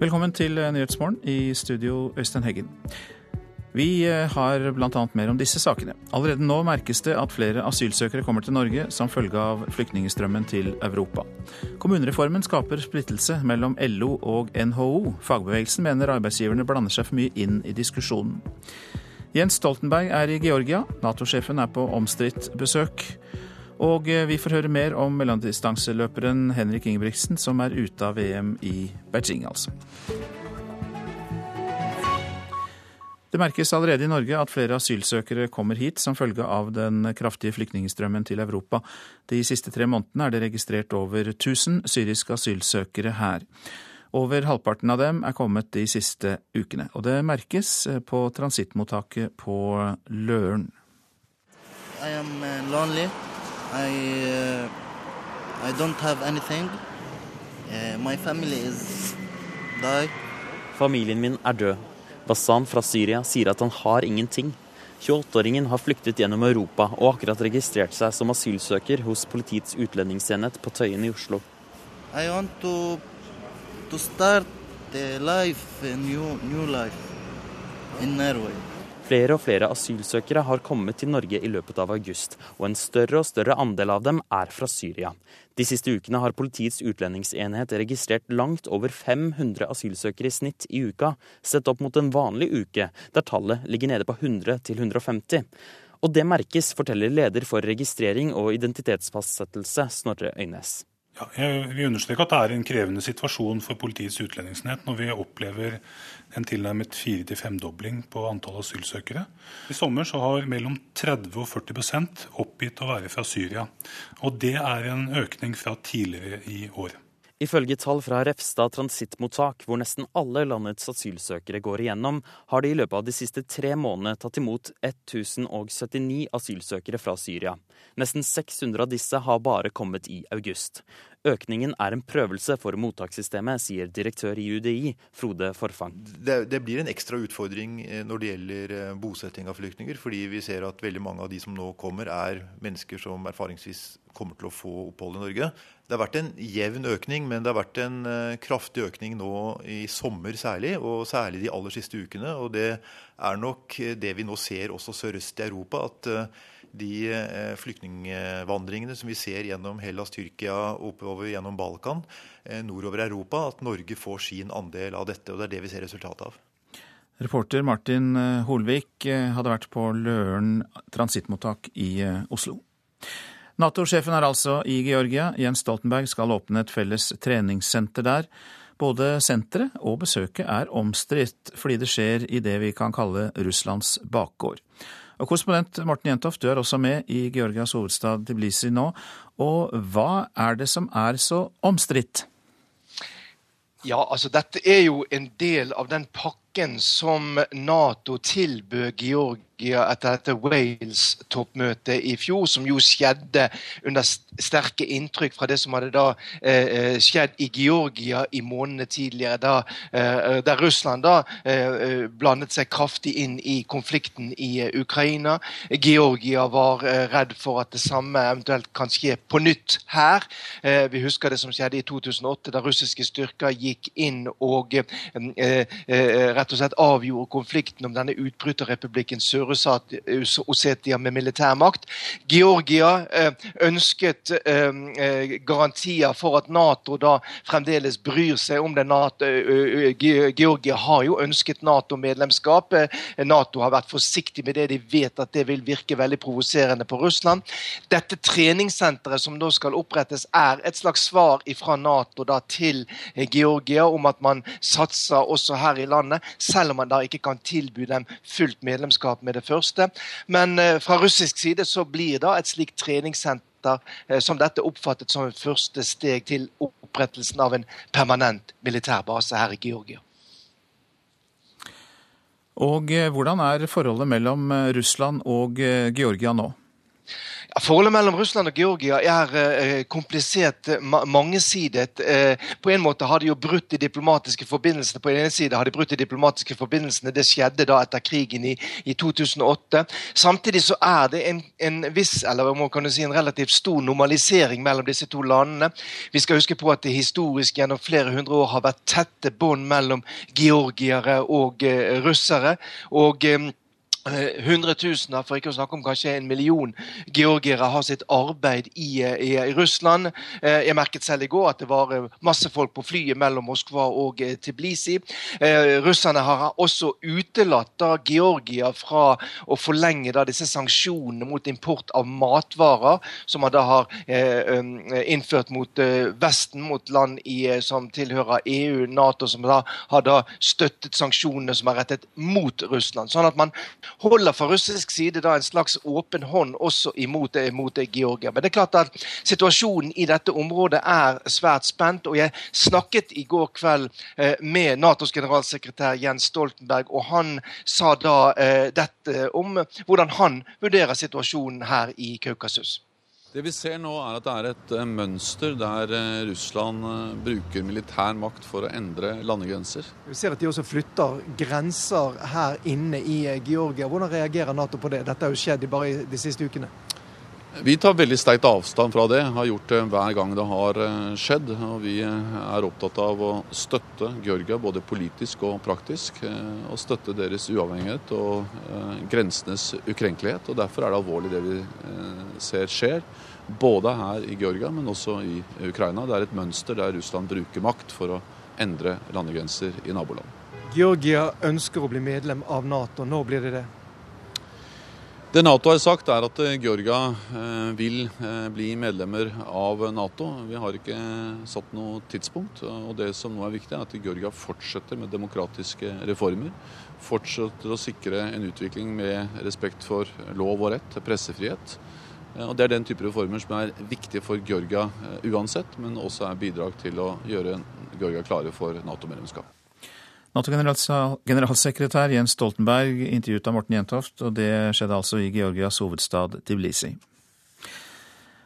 Velkommen til Nyhetsmorgen i studio Øystein Heggen. Vi eh, har bl.a. mer om disse sakene. Allerede nå merkes det at flere asylsøkere kommer til Norge som følge av flyktningstrømmen til Europa. Kommunereformen skaper splittelse mellom LO og NHO. Fagbevegelsen mener arbeidsgiverne blander seg for mye inn i diskusjonen. Jens Stoltenberg er i Georgia. Nato-sjefen er på omstridt besøk. Og eh, vi får høre mer om mellomdistanseløperen Henrik Ingebrigtsen, som er ute av VM i Beijing, altså. Det merkes allerede i Norge at flere asylsøkere kommer hit som følge av den kraftige flyktningstrømmen til Europa. De siste tre månedene er det registrert over 1000 syriske asylsøkere her. Over halvparten av dem er kommet de siste ukene. Og det merkes på transittmottaket på Løren. I am uh, lonely. I, uh, I don't have anything. Uh, my family is die. Familien min er død. Bassam fra Syria sier at han har ingenting. 28-åringen har flyktet gjennom Europa og akkurat registrert seg som asylsøker hos Politiets utlendingsenhet på Tøyen i Oslo. I want to, to start a life, a new, new life in Norway. Flere og flere asylsøkere har kommet til Norge i løpet av august, og en større og større andel av dem er fra Syria. De siste ukene har Politiets utlendingsenhet registrert langt over 500 asylsøkere i snitt i uka, sett opp mot en vanlig uke, der tallet ligger nede på 100 til 150. Og det merkes, forteller leder for registrering og identitetsfastsettelse, Snorre Øynes. Ja, jeg vil understreke at det er en krevende situasjon for Politiets utlendingsenhet når vi opplever en tilnærmet fire- til femdobling på antall asylsøkere. I sommer så har mellom 30 og 40% oppgitt å være fra Syria. Og det er en økning fra tidligere i år. Ifølge tall fra Refstad transittmottak, hvor nesten alle landets asylsøkere går igjennom, har de i løpet av de siste tre månedene tatt imot 1079 asylsøkere fra Syria. Nesten 600 av disse har bare kommet i august. Økningen er en prøvelse for mottakssystemet, sier direktør i UDI, Frode Forfang. Det, det, blir en ekstra utfordring eh, når det gjelder eh, bosetting av flyktninger, fordi vi ser at veldig mange av de som nå kommer, er mennesker som erfaringsvis kommer til å få opphold i Norge. Det har vært en jevn økning, men det har vært en uh, kraftig økning nå i sommer særlig, og særlig de aller siste ukene. Og det er nok det vi nå ser også sørøst i Europa, at de uh, flyktningvandringene som vi ser gjennom Hellas, Tyrkia, oppover gjennom Balkan, nordover Europa, at Norge får sin andel av dette. Og det er det vi ser resultatet av. Reporter Martin Holvik hadde vært på Løren transittmottak i Oslo. Nato-sjefen er altså i Georgia. Jens Stoltenberg skal åpne et felles treningssenter der. Både senteret og besøket er omstridt, fordi det skjer i det vi kan kalle Russlands bakgård. Og Korrespondent Morten Jentoft, du er også med i Georgias hovedstad Tbilisi nå. Og hva er det som er så omstridt? Ja, altså dette er jo en del av den pakken som Nato tilbød Georgia etter dette Wales-toppmøtet i fjor, som jo skjedde under sterke inntrykk fra det som hadde da eh, eh skjedd i Georgia i månedene tidligere, da, eh, der Russland da eh, eh blandet seg kraftig inn i konflikten i Ukraina. Georgia var redd for at det samme eventuelt kan skje på nytt her. Vi husker det som skjedde i 2008, da russiske styrker gikk inn og rett og slett avgjorde konflikten om denne utbryterrepublikken sør Sør-Ossetia med militærmakt. Georgia eh, ønsket eh, eh, garantier for at Nato da fremdeles bryr seg om det. NATO, Georgia har jo ønsket Nato-medlemskap. Nato har vært forsiktig med det. De vet at det vil virke veldig provoserende på Russland. Dette treningssenteret som da skal opprettes, er et slags svar fra Nato da til Georgia om at man satser også her i landet, selv om man da ikke kan tilby dem fullt medlemskap med det første. Men eh, fra russisk side så blir da et slikt treningssenter eh, som dette oppfattet som første steg til opprettelsen av en permanent militærbase her i Georgia. Og eh, hvordan er forholdet mellom Russland og Georgia nå? Forholdet mellom Russland og Georgia er eh, komplisert, ma mangesidet. Eh, på en måte har de jo brutt de diplomatiske forbindelsene. På den ene side har de brutt de diplomatiske forbindelsene. Det skjedde da etter krigen i, i 2008. Samtidig så er det en, en viss, eller man kan si en relativt stor normalisering mellom disse to landene. Vi skal huske på at det historisk gjennom flere hundre år har vært tette bånd mellom georgiere og eh, russere. og eh, Hundretusener, for ikke å snakke om kanskje en million georgiere har sitt arbeid i, i, i, Russland. Eh, jeg merket selv i går at det var eh, masse folk på flyet mellom Moskva og Tiblisi. Russerne har også utelatt da Georgia fra å forlenge da disse sanksjonene mot import av matvarer, som man da har innført mot Vesten, mot land i, som tilhører EU, Nato, som da har da støttet sanksjonene som er rettet mot Russland. Sånn at man holder fra russisk side da en slags åpen hånd også imot, imot Georgia. Men det er klart at situasjonen i dette området er svært spent. og Jeg snakket i går kveld eh, med Natos generalsekretær Jens Stoltenberg, og han sa da eh, dette om hvordan han vurderer situasjonen her i Kaukasus. Det vi ser nå er at det er et eh, mønster der eh, Russland eh, bruker militær makt for å endre landegrenser. Vi ser at de også flytter grenser her inne i Georgia. Hvordan reagerer Nato på det? Dette har jo skjedd bare de siste ukene. Vi tar veldig sterkt avstand fra det, har gjort det hver gang det har skjedd. og Vi er opptatt av å støtte Georgia både politisk og praktisk. Og støtte deres uavhengighet og grensenes ukrenkelighet. og Derfor er det alvorlig det vi ser skjer. Både her i Georgia, men også i Ukraina. Det er et mønster der Russland bruker makt for å endre landegrenser i naboland. Georgia ønsker å bli medlem av Nato. Nå blir det det? Det Nato har sagt, er at eh, Georgia eh, vil eh, bli medlemmer av Nato. Vi har ikke satt noe tidspunkt. og Det som nå er viktig, er at Georgia fortsetter med demokratiske reformer. Fortsetter å sikre en utvikling med respekt for lov og rett, pressefrihet. Og Det er den type reformer som er viktige for Georgia uansett, men også er bidrag til å gjøre Georgia klare for Nato-medlemskap. Nato-generalsekretær Jens Stoltenberg intervjuet av Morten Jentoft, og det skjedde altså i Georgias hovedstad Tbilisi.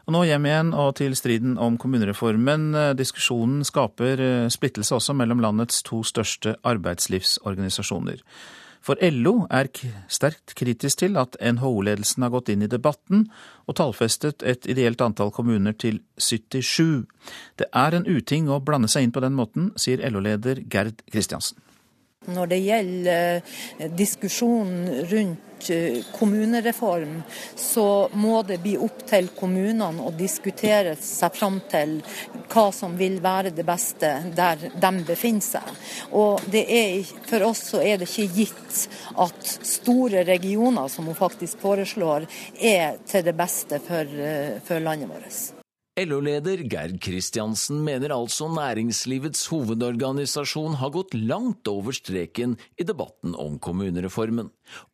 Og nå hjem igjen og til striden om kommunereformen. Diskusjonen skaper eh, splittelse også mellom landets to største arbeidslivsorganisasjoner. For LO er sterkt kritisk til at NHO-ledelsen har gått inn i debatten og tallfestet et ideelt antall kommuner til 77. Det er en uting å blande seg inn på den måten, sier LO-leder Gerd Kristiansen. Når det gjelder eh, diskusjonen rundt eh, kommunereform, så må det bli opp til kommunene å diskutere seg fram til hva som vil være det beste der de befinner seg. Og er, For oss så er det ikke gitt at store regioner, som hun faktisk foreslår, er til det beste for, eh, for landet vårt. LO-leder Gerd Kristiansen mener altså næringslivets hovedorganisasjon har gått langt over streken i debatten om kommunereformen.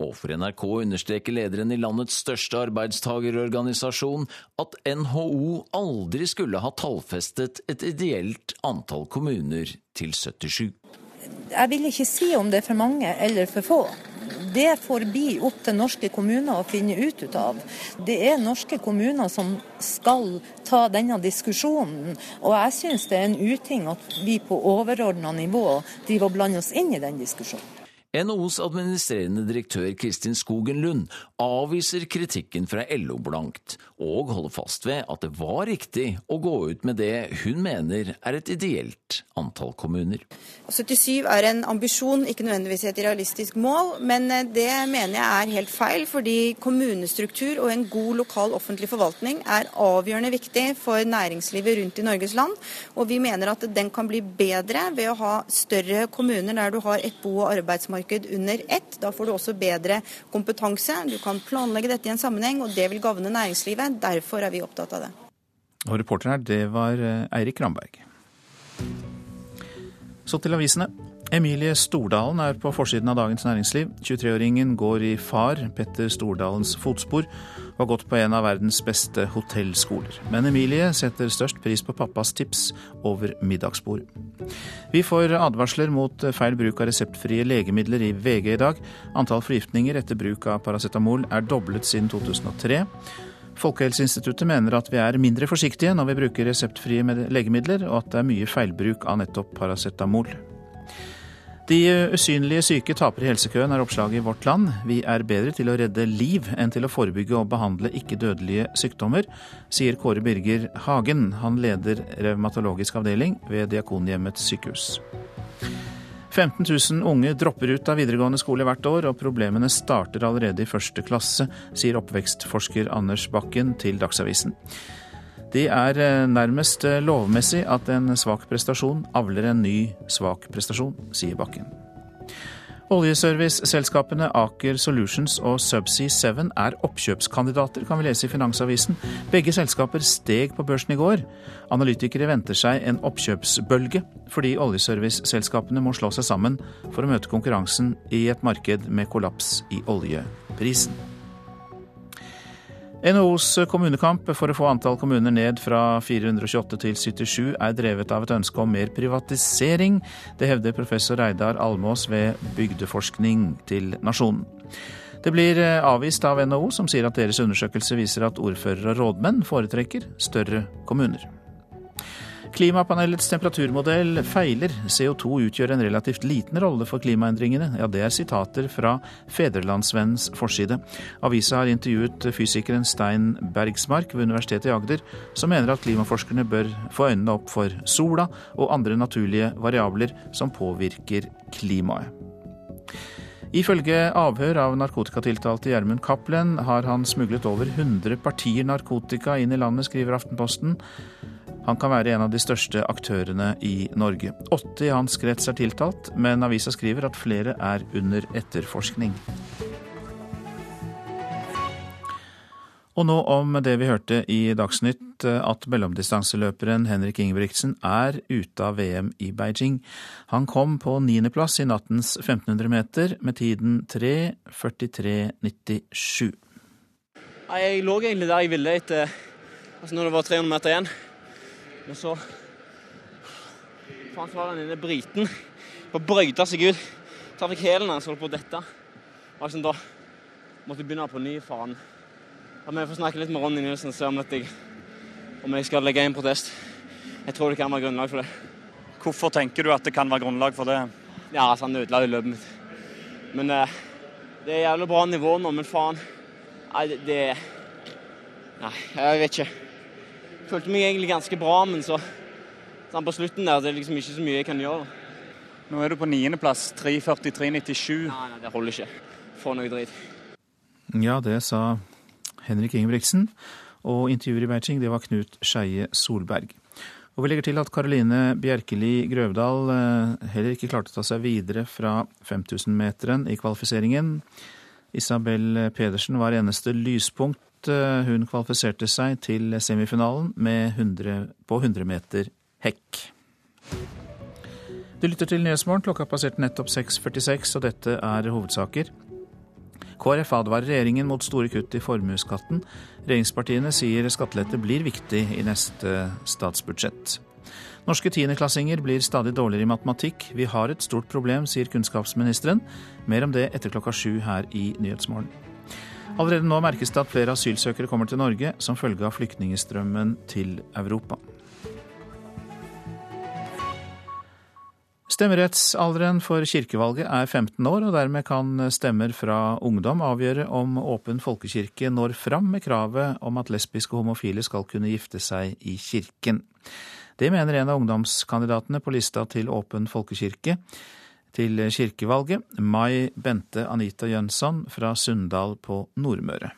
Og NRK understreker lederen i landets største arbeidstagerorganisasjon at NHO aldri skulle ha tallfestet et ideelt antall kommuner til 77. Jeg vil ikke si om det er for mange eller for få det får bli opp til norske kommuner å finne ut av. Det er norske kommuner som skal ta denne diskusjonen. Og jeg syns det er en uting at vi på overordna nivå driver og blander oss inn i den diskusjonen. NHOs administrerende direktør Kristin Skogen Lund avviser kritikken fra LO blankt, og holder fast ved at det var riktig å gå ut med det hun mener er et ideelt antall kommuner. 77 er en ambisjon, ikke nødvendigvis et realistisk mål, men eh, det mener jeg er helt feil. Fordi kommunestruktur og en god lokal offentlig forvaltning er avgjørende viktig for næringslivet rundt i Norges land. Og vi mener at den kan bli bedre ved å ha større kommuner der du har et bo- og arbeidsmarked under ett. Da får du også bedre kompetanse. Du kan planlegge dette i en sammenheng, og det vil gagne næringslivet. Derfor er vi opptatt av det. Og reporteren her, det var eh, Eirik Ramberg. Så til avisene. Emilie Stordalen er på forsiden av Dagens Næringsliv. 23-åringen går i far Petter Stordalens fotspor og har gått på en av verdens beste hotellskoler. Men Emilie setter størst pris på pappas tips over middagsbordet. Vi får advarsler mot feil bruk av reseptfrie legemidler i VG i dag. Antall forgiftninger etter bruk av paracetamol er doblet siden 2003. Folkehelseinstituttet mener at vi er mindre forsiktige når vi bruker reseptfrie legemidler, og at det er mye feilbruk av nettopp paracetamol. De usynlige syke taper i helsekøen, er oppslaget i Vårt Land. Vi er bedre til å redde liv enn til å forebygge og behandle ikke-dødelige sykdommer, sier Kåre Birger Hagen. Han leder revmatologisk avdeling ved Diakonhjemmets sykehus. 15 000 unge dropper ut av videregående skole hvert år, og problemene starter allerede i første klasse, sier oppvekstforsker Anders Bakken til Dagsavisen. Det er eh, nærmest eh, lovmessig at en svak prestasjon avler en ny svak prestasjon, sier Bakken. Oljeserviceselskapene Aker Solutions og Subsea 7 er oppkjøpskandidater, kan vi lese i Finansavisen. Begge selskaper steg på børsen i går. Analytikere venter seg en oppkjøpsbølge, fordi oljeserviceselskapene må slå seg sammen for å møte konkurransen i et marked med kollaps i oljeprisen. NHOs kommunekamp for å få antall kommuner ned fra 428 til 77 er drevet av et ønske om mer privatisering. Det hevder professor Reidar Almås ved Bygdeforskning til Nasjonen. Det blir eh, avvist av NHO, som sier at deres undersøkelse viser at ordførere og rådmenn foretrekker større kommuner. Klimapanelets temperaturmodell feiler. CO2 utgjør en relativt liten rolle for klimaendringene. Ja, det er sitater fra Fedrelandsvennens forside. Avisa har intervjuet fysikeren Stein Bergsmark ved Universitetet i Agder, som mener at klimaforskerne bør få øynene opp for sola og andre naturlige variabler som påvirker klimaet. Ifølge avhør av narkotikatiltalte Gjermund Cappelen har han smuglet over 100 partier narkotika inn i landet, skriver Aftenposten. Han kan være en av de største aktørene i Norge. Åtte i hans krets er tiltalt, men avisa skriver at flere er under etterforskning. Og nå om det vi hørte i Dagsnytt, at mellomdistanseløperen Henrik Ingebrigtsen er ute av VM i Beijing. Han kom på niendeplass i nattens 1500 meter med tiden 3.43,97. Jeg lå egentlig der jeg ville etter altså når det var 300 meter igjen. Men så Faen, så var den inne briten på brøyta seg ut. Traff jeg hælen hans, holdt på å dette. Og sånn da måtte jeg begynne på ny, faen. Da må jeg få snakke litt med Ronny Nilsen og se om, jeg, om jeg skal legge inn protest. Jeg tror det kan være grunnlag for det. Hvorfor tenker du at det kan være grunnlag for det? Ja, altså Han ødela jo løpet mitt. Men eh, det er jævlig bra nivå nå, men faen. Nei, det, det Nei, jeg vet ikke følte meg egentlig ganske bra, men så sånn på slutten der, det er liksom ikke så mye jeg kan gjøre. Nå er du på niendeplass, 3.43,97. Nei, nei, det holder ikke. Få noe drit. Ja, det sa Henrik Ingebrigtsen. Og intervjuer i Beijing, det var Knut Skeie Solberg. Og vi legger til at Karoline Bjerkeli Grøvdal eh, heller ikke klarte å ta seg videre fra 5000-meteren i kvalifiseringen. Isabel Pedersen var eneste lyspunkt Eh, hun kvalifiserte seg til semifinalen 100, på 100 meter hekk. Du lytter til Nyhetsmorgen. Klokka passerte nettopp 6.46, og dette er hovedsaker. KrF advarer regjeringen mot store kutt i formuesskatten. Regjeringspartiene sier skattelette blir viktig i neste statsbudsjett. Norske tiendeklassinger blir stadig dårligere i matematikk. Vi har et stort problem, sier kunnskapsministeren. Mer om det etter klokka sju her i Nyhetsmorgen. Allerede nå merkes det at flere asylsøkere kommer til Norge som følge av flyktningstrømmen til Europa. Stemmerettsalderen for kirkevalget er 15 år, og dermed kan stemmer fra ungdom avgjøre om Åpen folkekirke når fram med kravet om at lesbiske og homofile skal kunne gifte seg i kirken. Det mener en av ungdomskandidatene på lista til Åpen folkekirke til kirkevalget, Mai Bente Anita Jønsson fra Sunndal på Nordmøre.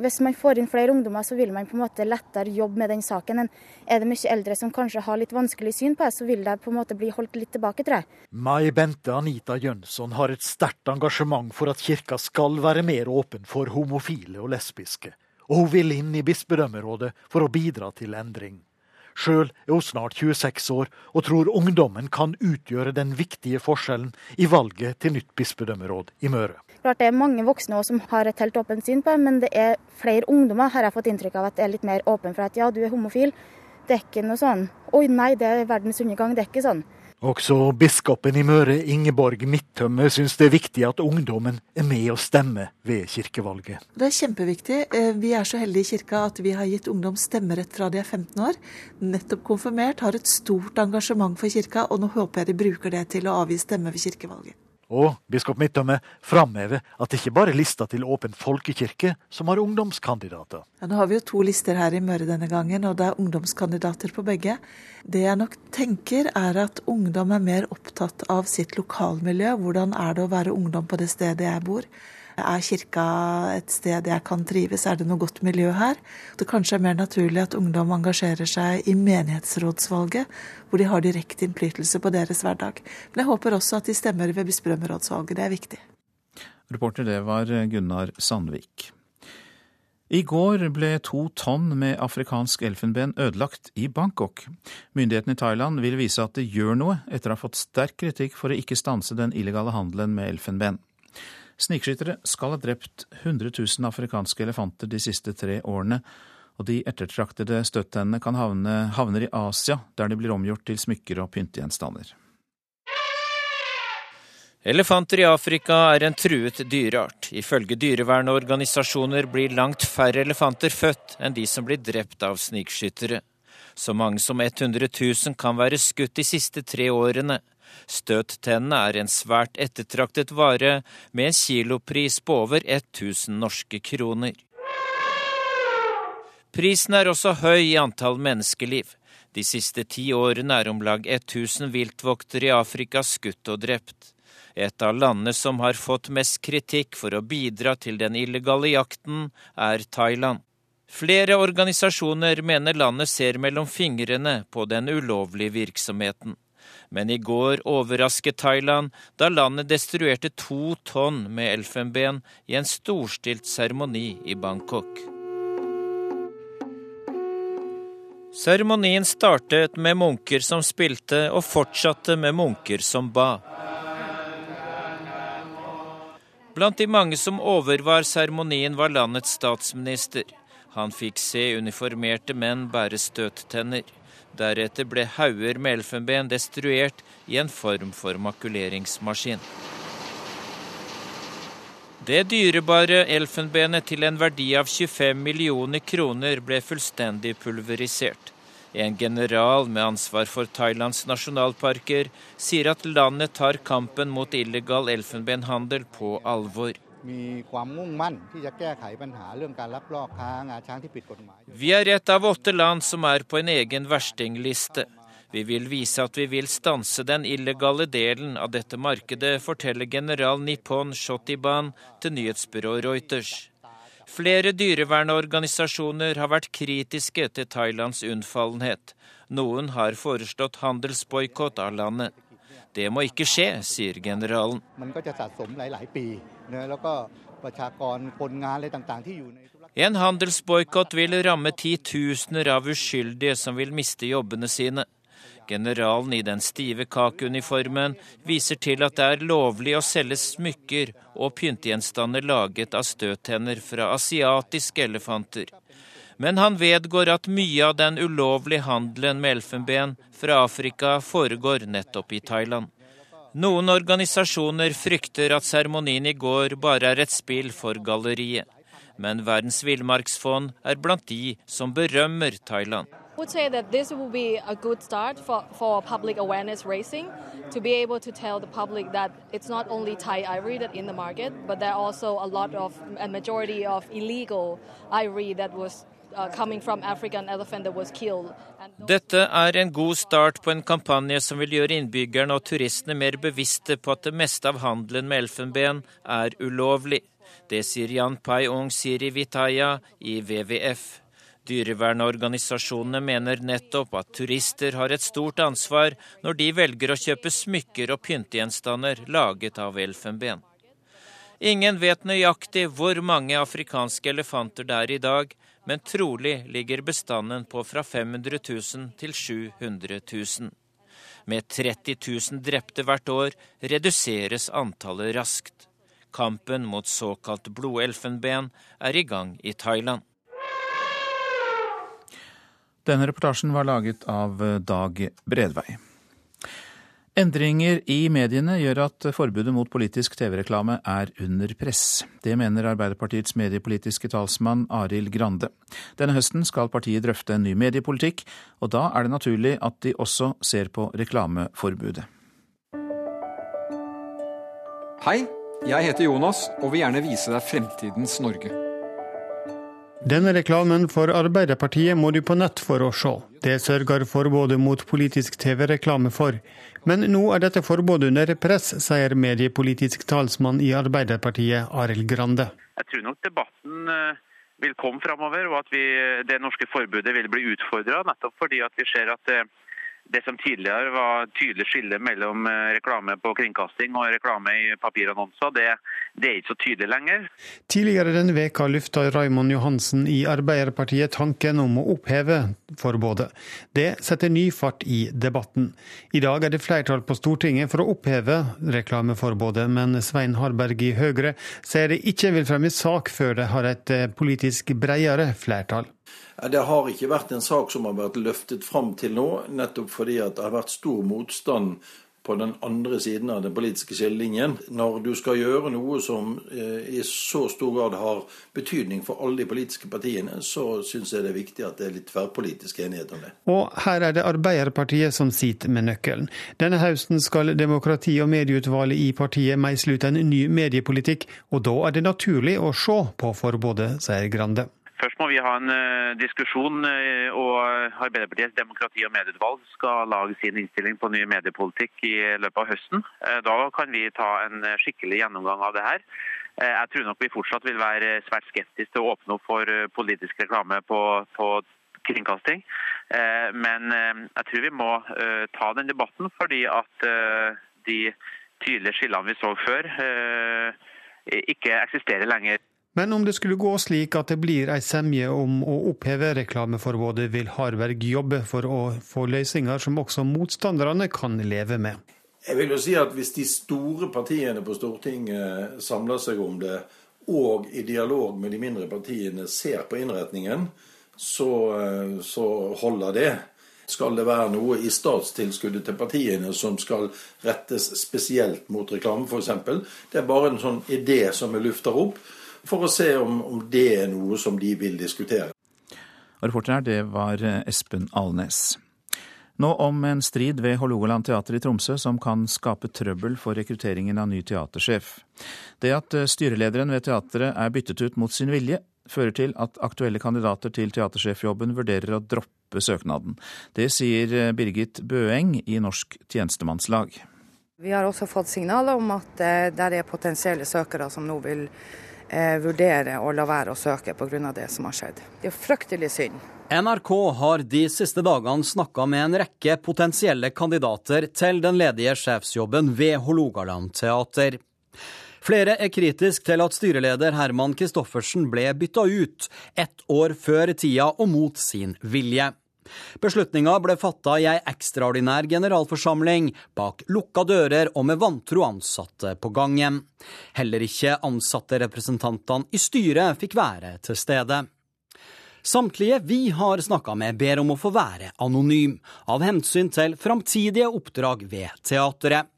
Hvis man får inn flere ungdommer, så vil man på en måte lettere jobbe med den saken. Er det mye eldre som kanskje har litt vanskelig syn på det, så vil det på en måte bli holdt litt tilbake, tror jeg. Mai Bente Anita Jønsson har et sterkt engasjement for at kirka skal være mer åpen for homofile og lesbiske, og hun vil inn i bispedømmerådet for å bidra til endring. Sjøl er hun snart 26 år og tror ungdommen kan utgjøre den viktige forskjellen i valget til nytt bispedømmeråd i Møre. Klart Det er mange voksne også som har et helt åpent syn på det, men det er flere ungdommer har jeg fått inntrykk av at det er litt mer åpen for at ja, du er homofil. Det er ikke noe sånn oi nei, det er verdens undergang. Det er ikke sånn. Også biskopen i Møre, Ingeborg Midtømme, syns det er viktig at ungdommen er med og stemmer ved kirkevalget. Det er kjempeviktig. Eh, vi er så heldige i kirka at vi har gitt ungdom stemmerett fra de er 15 år. Nettopp konfirmert, har et stort engasjement for kirka, og nå håper jeg de bruker det til å avgi stemme ved kirkevalget. Og biskop Midtømme framhever at det ikke bare er lista til Åpen folkekirke som har ungdomskandidater. Ja, nå har vi jo to lister her i Møre denne gangen, og det er ungdomskandidater på begge. Det jeg nok tenker er at ungdom er mer opptatt av sitt lokalmiljø. Hvordan er det å være ungdom på det stedet jeg bor? Er kirka et sted jeg kan trives, er det noe godt miljø her? Det kanskje er mer naturlig at ungdom engasjerer seg i menighetsrådsvalget, hvor de har direkte innflytelse på deres hverdag. Men jeg håper også at de stemmer ved bispedømmerådsvalget, det er viktig. Reporter det var Gunnar Sandvik. I går ble to tonn med afrikansk elfenben ødelagt i Bangkok. Myndighetene i Thailand vil vise at det gjør noe, etter å ha fått sterk kritikk for å ikke stanse den illegale handelen med elfenben. Snikskyttere skal ha drept 100 000 afrikanske elefanter de siste tre årene, og de ettertraktede støttennene kan havne havner i Asia, der de blir omgjort til smykker og pyntegjenstander. Elefanter i Afrika er en truet dyreart. Ifølge dyrevernorganisasjoner blir langt færre elefanter født enn de som blir drept av snikskyttere. Så mange som 100 000 kan være skutt de siste tre årene. Støttennene er en svært ettertraktet vare, med en kilopris på over 1000 norske kroner. Prisen er også høy i antall menneskeliv. De siste ti årene er om lag 1000 viltvoktere i Afrika skutt og drept. Et av landene som har fått mest kritikk for å bidra til den illegale jakten, er Thailand. Flere organisasjoner mener landet ser mellom fingrene på den ulovlige virksomheten men i går overrasket Thailand da landet destruerte to tonn med elfenben i en storstilt seremoni i Bangkok. Seremonien startet med munker som spilte, og fortsatte med munker som ba. Blant de mange som overvar seremonien, var landets statsminister. Han fikk se uniformerte menn bære støttenner. Deretter ble hauger med elfenben destruert i en form for makuleringsmaskin. Det dyrebare elfenbenet til en verdi av 25 millioner kroner ble fullstendig pulverisert. En general med ansvar for Thailands nasjonalparker sier at landet tar kampen mot illegal elfenbenhandel på alvor. Vi er et av åtte land som er på en egen verstingliste. Vi vil vise at vi vil stanse den illegale delen av dette markedet, forteller general Nippon Shotiban til nyhetsbyrået Reuters. Flere dyrevernorganisasjoner har vært kritiske til Thailands unnfallenhet. Noen har foreslått handelsboikott av landet. Det må ikke skje, sier generalen. En handelsboikott vil ramme titusener av uskyldige som vil miste jobbene sine. Generalen i den stive kakeuniformen viser til at det er lovlig å selge smykker og pyntegjenstander laget av støttenner fra asiatiske elefanter. Men han vedgår at mye av den ulovlige handelen med elfenben fra Afrika foregår nettopp i Thailand. Noen organisasjoner frykter at seremonien i går bare er et spill for galleriet. Men Verdens villmarksfond er blant de som berømmer Thailand. would say that this will be a good start for, for public awareness raising to be able to tell the public that Thai ivory that in the market, but there are also a lot of a majority of Dette er en god start på en kampanje som vil gjøre innbyggerne og turistene mer bevisste på at det meste av handelen med elfenben er ulovlig. Det sier Jan Pai Ong Siri Vitaya i WWF. Dyrevernorganisasjonene mener nettopp at turister har et stort ansvar når de velger å kjøpe smykker og pyntegjenstander laget av elfenben. Ingen vet nøyaktig hvor mange afrikanske elefanter det er i dag, men trolig ligger bestanden på fra 500 000 til 700 000. Med 30 000 drepte hvert år reduseres antallet raskt. Kampen mot såkalt blodelfenben er i gang i Thailand. Denne reportasjen var laget av Dag Bredvei. Endringer i mediene gjør at forbudet mot politisk TV-reklame er under press. Det mener Arbeiderpartiets mediepolitiske talsmann Arild Grande. Denne høsten skal partiet drøfte en ny mediepolitikk, og da er det naturlig at de også ser på reklameforbudet. Hei, jeg heter Jonas og vil gjerne vise deg fremtidens Norge. Denne reklamen for Arbeiderpartiet må du på nett for å se. Det sørger forbudet mot politisk TV-reklame for. Men nå er dette forbudet under press, sier mediepolitisk talsmann i Arbeiderpartiet, Arild Grande. Jeg tror nok debatten eh, vil komme framover, og at vi, det norske forbudet vil bli utfordra. Nettopp fordi vi ser at eh, det som tidligere var tydelig skille mellom eh, reklame på kringkasting og reklame i papirannonser, det, det, er ikke så tydelig lenger. Tidligere denne veka lufta Raymond Johansen i Arbeiderpartiet tanken om å oppheve forbudet. Det setter ny fart i debatten. I dag er det flertall på Stortinget for å oppheve reklameforbudet, men Svein Harberg i Høyre sier det ikke vil fremme sak før det har et eh, politisk bredere flertall. Det har ikke vært en sak som har vært løftet fram til nå, nettopp fordi det har vært stor motstand på den andre siden av den politiske skillelinjen. Når du skal gjøre noe som eh, i så stor grad har betydning for alle de politiske partiene, så syns jeg det er viktig at det er litt tverrpolitisk enighet om det. Og her er det Arbeiderpartiet som sitter med nøkkelen. Denne høsten skal demokrati- og medieutvalget i partiet meisle ut en ny mediepolitikk, og da er det naturlig å se på forbudet, sier Grande. Først må vi ha en uh, diskusjon, uh, og Arbeiderpartiets demokrati- og medieutvalg skal lage sin innstilling på ny mediepolitikk i løpet av høsten. Da kan vi ta en skikkelig gjennomgang av det her. Jeg tror nok vi fortsatt vil være svært skeptiske til å åpne opp for politisk reklame på, på kringkasting. Men jeg tror vi må ta den debatten, fordi at de tydelige skillene vi så før, ikke eksisterer lenger. Men om det skulle gå slik at det blir ei semje om å oppheve reklameforbudet, vil Harberg jobbe for å få løsninger som også motstanderne kan leve med. Jeg vil jo si at Hvis de store partiene på Stortinget samler seg om det, og i dialog med de mindre partiene ser på innretningen, så, så holder det. Skal det være noe i statstilskuddet til partiene som skal rettes spesielt mot reklame, f.eks.? Det er bare en sånn idé som vi lufter opp for å se om, om det er noe som de vil diskutere. Og reporter her, det var eh, Espen Alnes. Nå om en strid ved Hålogaland teater i Tromsø som kan skape trøbbel for rekrutteringen av ny teatersjef. Det at eh, styrelederen ved teatret er byttet ut mot sin vilje, fører til at aktuelle kandidater til teatersjefjobben vurderer å droppe søknaden. Det sier eh, Birgit Bøeng i Norsk tjenestemannslag. Vi har også fått signaler om at det er potensielle søkere som nå vil vurdere å la være å søke pga. det som har skjedd. Det er fryktelig synd. NRK har de siste dagene snakka med en rekke potensielle kandidater til den ledige sjefsjobben ved Hålogaland teater. Flere er kritisk til at styreleder Herman Kristoffersen ble bytta ut ett år før tida og mot sin vilje. Beslutninga ble fatta i ei ekstraordinær generalforsamling bak lukka dører og med vantro ansatte på gangen. Heller ikke ansatterepresentantene i styret fikk være til stede. Samtlige vi har snakka med, ber om å få være anonym, av hensyn til framtidige oppdrag ved teatret.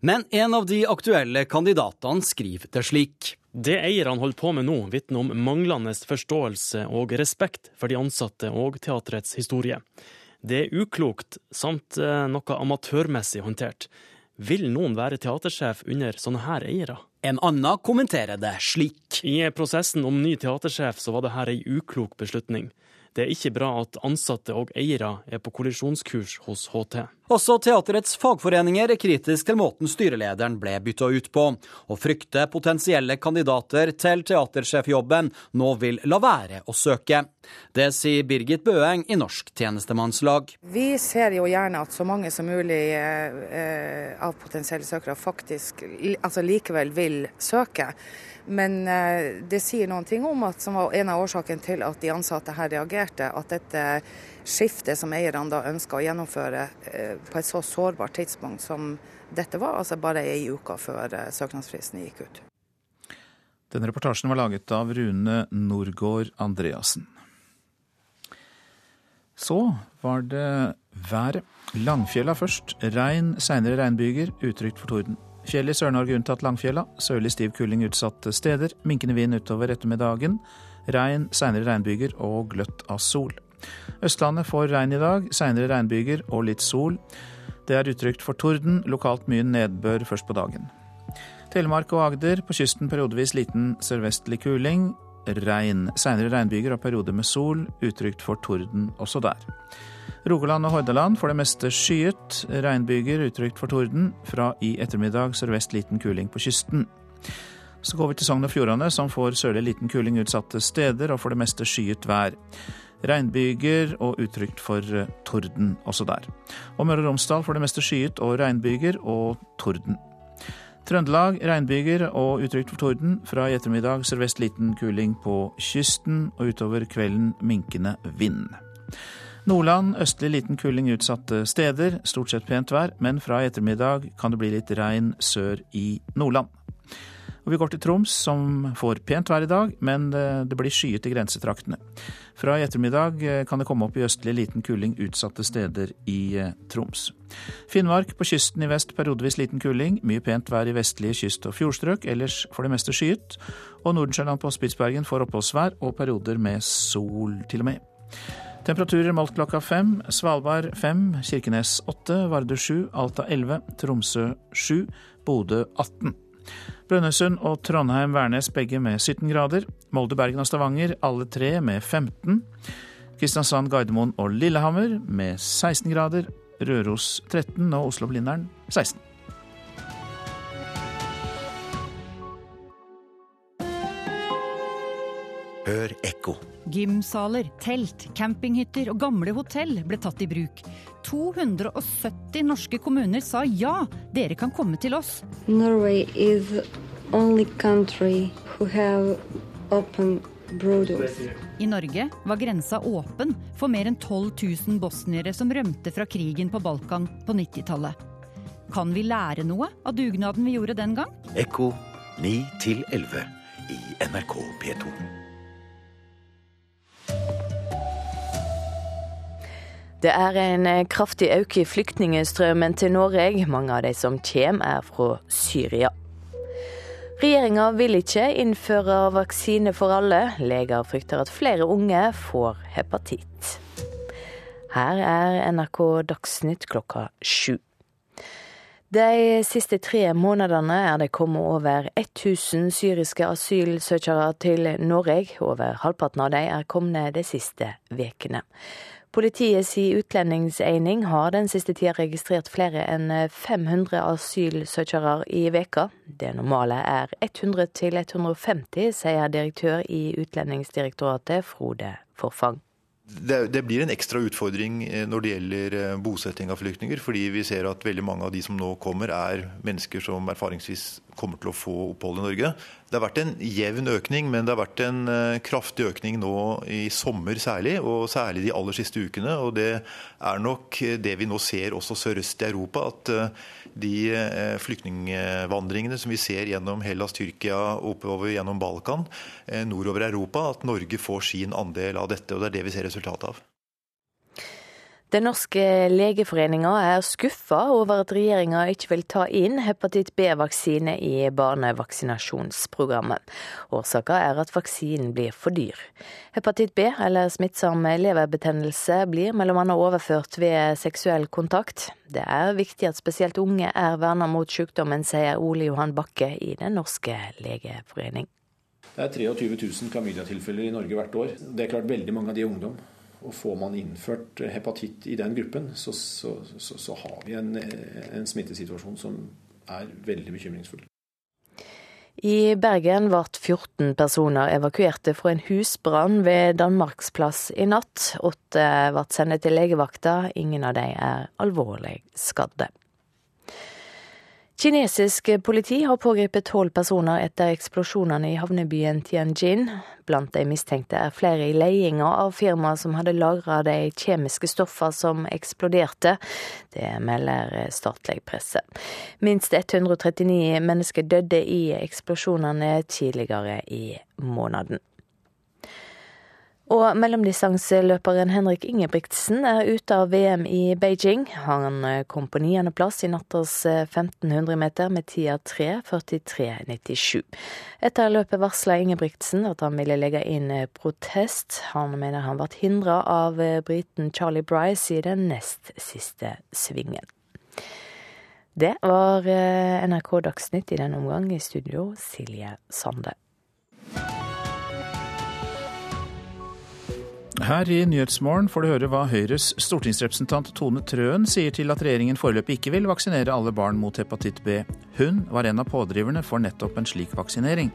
Men en av de aktuelle kandidatene skriver det slik. Det eierne holder på med nå, vitner om manglende forståelse og respekt for de ansatte og teatrets historie. Det er uklokt, samt eh, noe amatørmessig håndtert. Vil noen være teatersjef under sånne her eiere? En annen kommenterer det slik. I prosessen om ny teatersjef så var det her ei uklok beslutning. Det er ikke bra at ansatte og eiere er på kollisjonskurs hos HT. Også teaterets fagforeninger er kritisk til måten styrelederen ble bytta ut på, og frykter potensielle kandidater til teatersjefjobben nå vil la være å søke. Det sier Birgit Bøeng i Norsk tjenestemannslag. Vi ser jo gjerne at så mange som mulig eh, av potensielle søkere faktisk altså likevel vil søke. Men eh, det sier noen ting om at som var en av årsakene til at de ansatte her reagerte, at dette skiftet som eierne da ønska å gjennomføre eh, på et så sårbart tidspunkt som dette var, altså bare ei uke før eh, søknadsfristen gikk ut. Denne reportasjen var laget av Rune Norgård Andreassen. Så var det været. Langfjella først. Regn, seinere regnbyger. Utrygt for torden. Fjell i Sør-Norge unntatt Langfjella. Sørlig stiv kuling utsatte steder. Minkende vind utover ettermiddagen. Regn, seinere regnbyger og gløtt av sol. Østlandet får regn i dag, seinere regnbyger og litt sol. Det er utrygt for torden, lokalt mye nedbør først på dagen. Telemark og Agder, på kysten periodevis liten sørvestlig kuling. Regn. Seinere regnbyger og perioder med sol. Utrygt for torden også der. Rogaland og Hordaland for det meste skyet. Regnbyger utrygt for torden. Fra i ettermiddag sørvest liten kuling på kysten. Så går vi til Sogn og Fjordane, som får sørlig liten kuling utsatte steder, og for det meste skyet vær. Regnbyger og utrygt for eh, torden også der. Og Møre og Romsdal får det meste skyet og regnbyger og torden. Trøndelag regnbyger og utrygt for torden. Fra i ettermiddag sørvest liten kuling på kysten, og utover kvelden minkende vind. Nordland østlig liten kuling utsatte steder, stort sett pent vær, men fra i ettermiddag kan det bli litt regn sør i Nordland. Og vi går til Troms, som får pent vær i dag, men det blir skyet i grensetraktene. Fra i ettermiddag eh, kan det komme opp i østlig liten kuling utsatte steder i eh, Troms. Finnmark på kysten i vest periodevis liten kuling. Mye pent vær i vestlige kyst- og fjordstrøk, ellers for det meste skyet. Og Nordensjøland på Spitsbergen får oppholdsvær og perioder med sol, til og med. Temperaturer målt klokka fem. Svalbard fem, Kirkenes åtte, Vardø sju, Alta elleve, Tromsø sju, Bodø 18. Brønnøysund og Trondheim-Værnes begge med 17 grader. Molde, Bergen og Stavanger alle tre med 15. Kristiansand, Gardermoen og Lillehammer med 16 grader. Røros 13 og Oslo-Blindern 16. Hør ekko. Gymsaler, telt, campinghytter og gamle hotell ble tatt i bruk. 270 norske kommuner sa ja, dere kan komme til oss. Norway is only country who have open borders. I Norge var grensa åpen for mer enn 12 000 bosniere som rømte fra krigen på Balkan på 90-tallet. Kan vi lære noe av dugnaden vi gjorde den gang? Ekko 9 11 i NRK P2. Det er en kraftig økning i flyktningstrømmen til Norge. Mange av de som kommer er fra Syria. Regjeringa vil ikke innføre vaksine for alle. Leger frykter at flere unge får hepatitt. Her er NRK Dagsnytt klokka sju. De siste tre månedene er det kommet over 1000 syriske asylsøkere til Norge. Over halvparten av dem er kommet de siste ukene. Politiets utlendingseining har den siste tida registrert flere enn 500 asylsøkere i veka. Det normale er 100 til 150, sier direktør i Utlendingsdirektoratet Frode Forfang. Det, det, blir en ekstra utfordring eh, når det gjelder eh, bosetting av flyktninger. Fordi vi ser at veldig mange av de som nå kommer, er mennesker som erfaringsvis kommer til å få opphold i Norge. Det har vært en jevn økning, men det har vært en uh, kraftig økning nå i sommer særlig. Og særlig de aller siste ukene. Og det er nok det vi nå ser også sørøst i Europa. At de uh, flyktningvandringene som vi ser gjennom Hellas, Tyrkia, oppover gjennom Balkan, nordover Europa, at Norge får sin andel av dette. Og det er det vi ser resultatet av. Den norske legeforeninga er skuffa over at regjeringa ikke vil ta inn hepatitt B-vaksine i barnevaksinasjonsprogrammet. Årsaka er at vaksinen blir for dyr. Hepatitt B, eller smittsom leverbetennelse, blir bl.a. overført ved seksuell kontakt. Det er viktig at spesielt unge er verna mot sykdommen, sier Ole Johan Bakke i Den norske legeforening. Det er 23 000 klamydia-tilfeller i Norge hvert år. Det er klart veldig mange av de er ungdom. Og får man innført hepatitt i den gruppen, så, så, så, så har vi en, en, smittesituasjon som er veldig bekymringsfull. I Bergen ble 14 personer evakuerte fra en husbrann ved Danmarksplass i natt. Åtte ble sendt til legevakta, ingen av dem er alvorlig skadde. Kinesisk politi har pågrepet tolv personer etter eksplosjonene i havnebyen Tianjin. Blant de mistenkte er flere i ledelsen av firmaet som hadde lagra de kjemiske stoffene som eksploderte. Det melder statlig presse. Minst 139 mennesker døde i eksplosjonene tidligere i måneden. Og mellomdistanseløperen Henrik Ingebrigtsen er ute av VM i Beijing. Han eh, kom på niendeplass i nattas 1500 meter med tida 3.43,97. Etter løpet varsla Ingebrigtsen at han ville legge inn protest. Han mener han ble hindra av briten Charlie Bryce i den nest siste svingen. Det var NRK Dagsnytt i denne omgang. I studio Silje Sande. Her i Nyhetsmorgen får du høre hva Høyres stortingsrepresentant Tone Trøen sier til at regjeringen foreløpig ikke vil vaksinere alle barn mot hepatitt B. Hun var en av pådriverne for nettopp en slik vaksinering.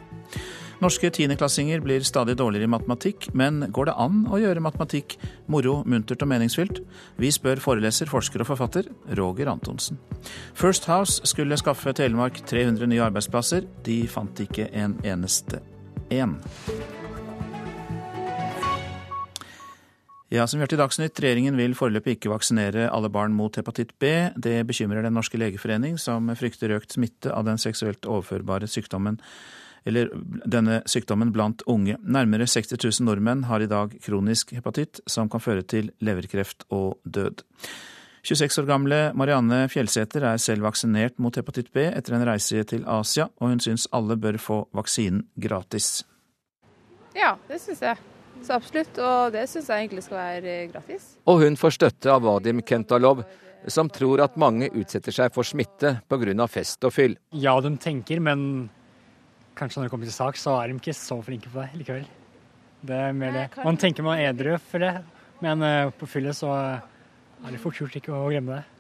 Norske tiendeklassinger blir stadig dårligere i matematikk, men går det an å gjøre matematikk moro, muntert og meningsfylt? Vi spør foreleser, forsker og forfatter Roger Antonsen. First House skulle skaffe Telemark 300 nye arbeidsplasser. De fant ikke en eneste en. Ja, som vi hørte i Dagsnytt, Regjeringen vil foreløpig ikke vaksinere alle barn mot hepatitt B. Det bekymrer Den norske legeforening, som frykter økt smitte av den seksuelt overførbare sykdommen eller denne sykdommen blant unge. Nærmere 60 000 nordmenn har i dag kronisk hepatitt, som kan føre til leverkreft og død. 26 år gamle Marianne Fjellseter er selv vaksinert mot hepatitt B etter en reise til Asia, og hun syns alle bør få vaksinen gratis. Ja, det syns jeg. Så absolutt, og det syns jeg egentlig skal være gratis. Og hun får støtte av Vadim Kentalov, som tror at mange utsetter seg for smitte pga. fest og fyll. Ja, de tenker, men kanskje når det kommer til sak, så er de ikke så flinke på det likevel. Det er mer det. Man tenker man er edru for det, men eh, på fyllet så er det fort gjort ikke å glemme det.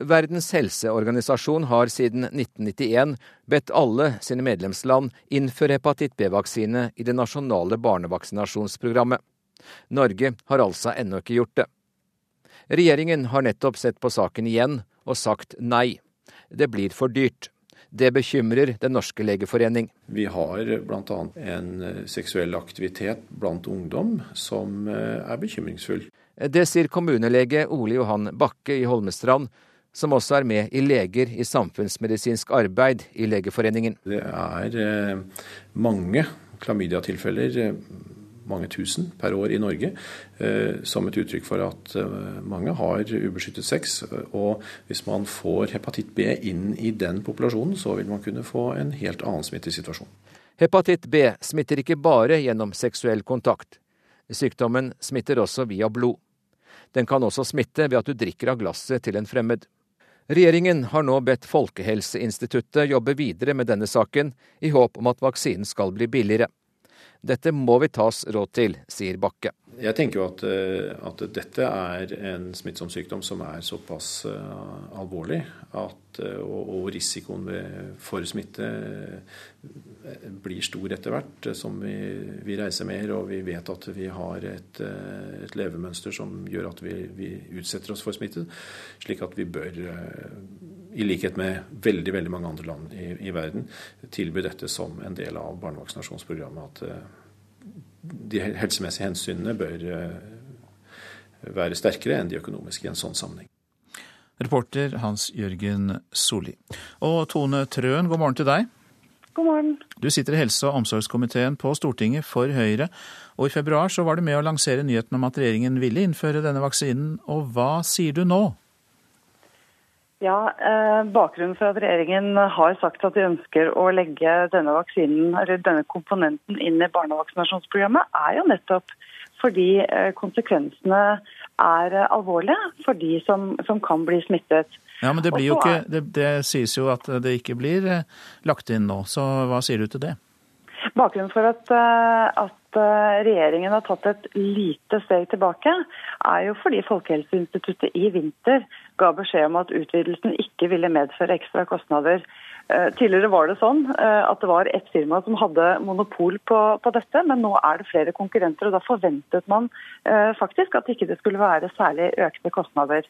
Verdens helseorganisasjon har siden 1991 bedt alle sine medlemsland innføre hepatitt B-vaksine i det nasjonale barnevaksinasjonsprogrammet. Norge har altså ennå ikke gjort det. Regjeringen har nettopp sett på saken igjen og sagt nei. Det blir for dyrt. Det bekymrer Den norske legeforening. Vi har bl.a. en seksuell aktivitet blant ungdom som er bekymringsfull. Det sier kommunelege Ole Johan Bakke i Holmestrand, som også er med i Leger i samfunnsmedisinsk arbeid i Legeforeningen. Det er mange klamydiatilfeller, mange tusen per år i Norge, som et uttrykk for at mange har ubeskyttet sex. Og hvis man får hepatitt B inn i den populasjonen, så vil man kunne få en helt annen smittesituasjon. Hepatitt B smitter ikke bare gjennom seksuell kontakt. Sykdommen smitter også via blod. Den kan også smitte ved at du drikker av glasset til en fremmed. Regjeringen har nå bedt Folkehelseinstituttet jobbe videre med denne saken, i håp om at vaksinen skal bli billigere. Dette må vi tas råd til, sier Bakke. Jeg tenker jo at, at, dette er en smittsom sykdom som er såpass alvorlig at, og, og risikoen for smitte blir stor etter hvert som vi, vi, reiser mer og vi vet at vi har et, et levemønster som gjør at vi, vi, utsetter oss for smitte. Slik at vi bør, i likhet med veldig veldig mange andre land i, i verden, tilby dette som en del av barnevaksinasjonsprogrammet. at de helsemessige hensynene bør være sterkere enn de økonomiske i en sånn sammenheng. Reporter Hans Jørgen Solli. Og Tone Trøen, god morgen til deg. God morgen. Du sitter i helse- og omsorgskomiteen på Stortinget for Høyre. Og i februar så var du med å lansere nyheten om at regjeringen ville innføre denne vaksinen. Og hva sier du nå? Ja, eh, Bakgrunnen for at regjeringen har sagt at de ønsker å legge denne vaksinen, eller denne komponenten inn i barnevaksinasjonsprogrammet, er jo nettopp fordi eh, konsekvensene er eh, alvorlige for de som, som kan bli smittet. Ja, Men det, blir jo ikke, det, det sies jo at det ikke blir lagt inn nå, så hva sier du til det? Bakgrunnen for at, at regjeringen har tatt et lite steg tilbake, er jo fordi Folkehelseinstituttet i vinter ga beskjed om at utvidelsen ikke ville medføre ekstra kostnader. Tidligere var det sånn at det var ett firma som hadde monopol på, på, dette, men nå er det flere konkurrenter. og Da forventet man faktisk at ikke det skulle være særlig økte kostnader.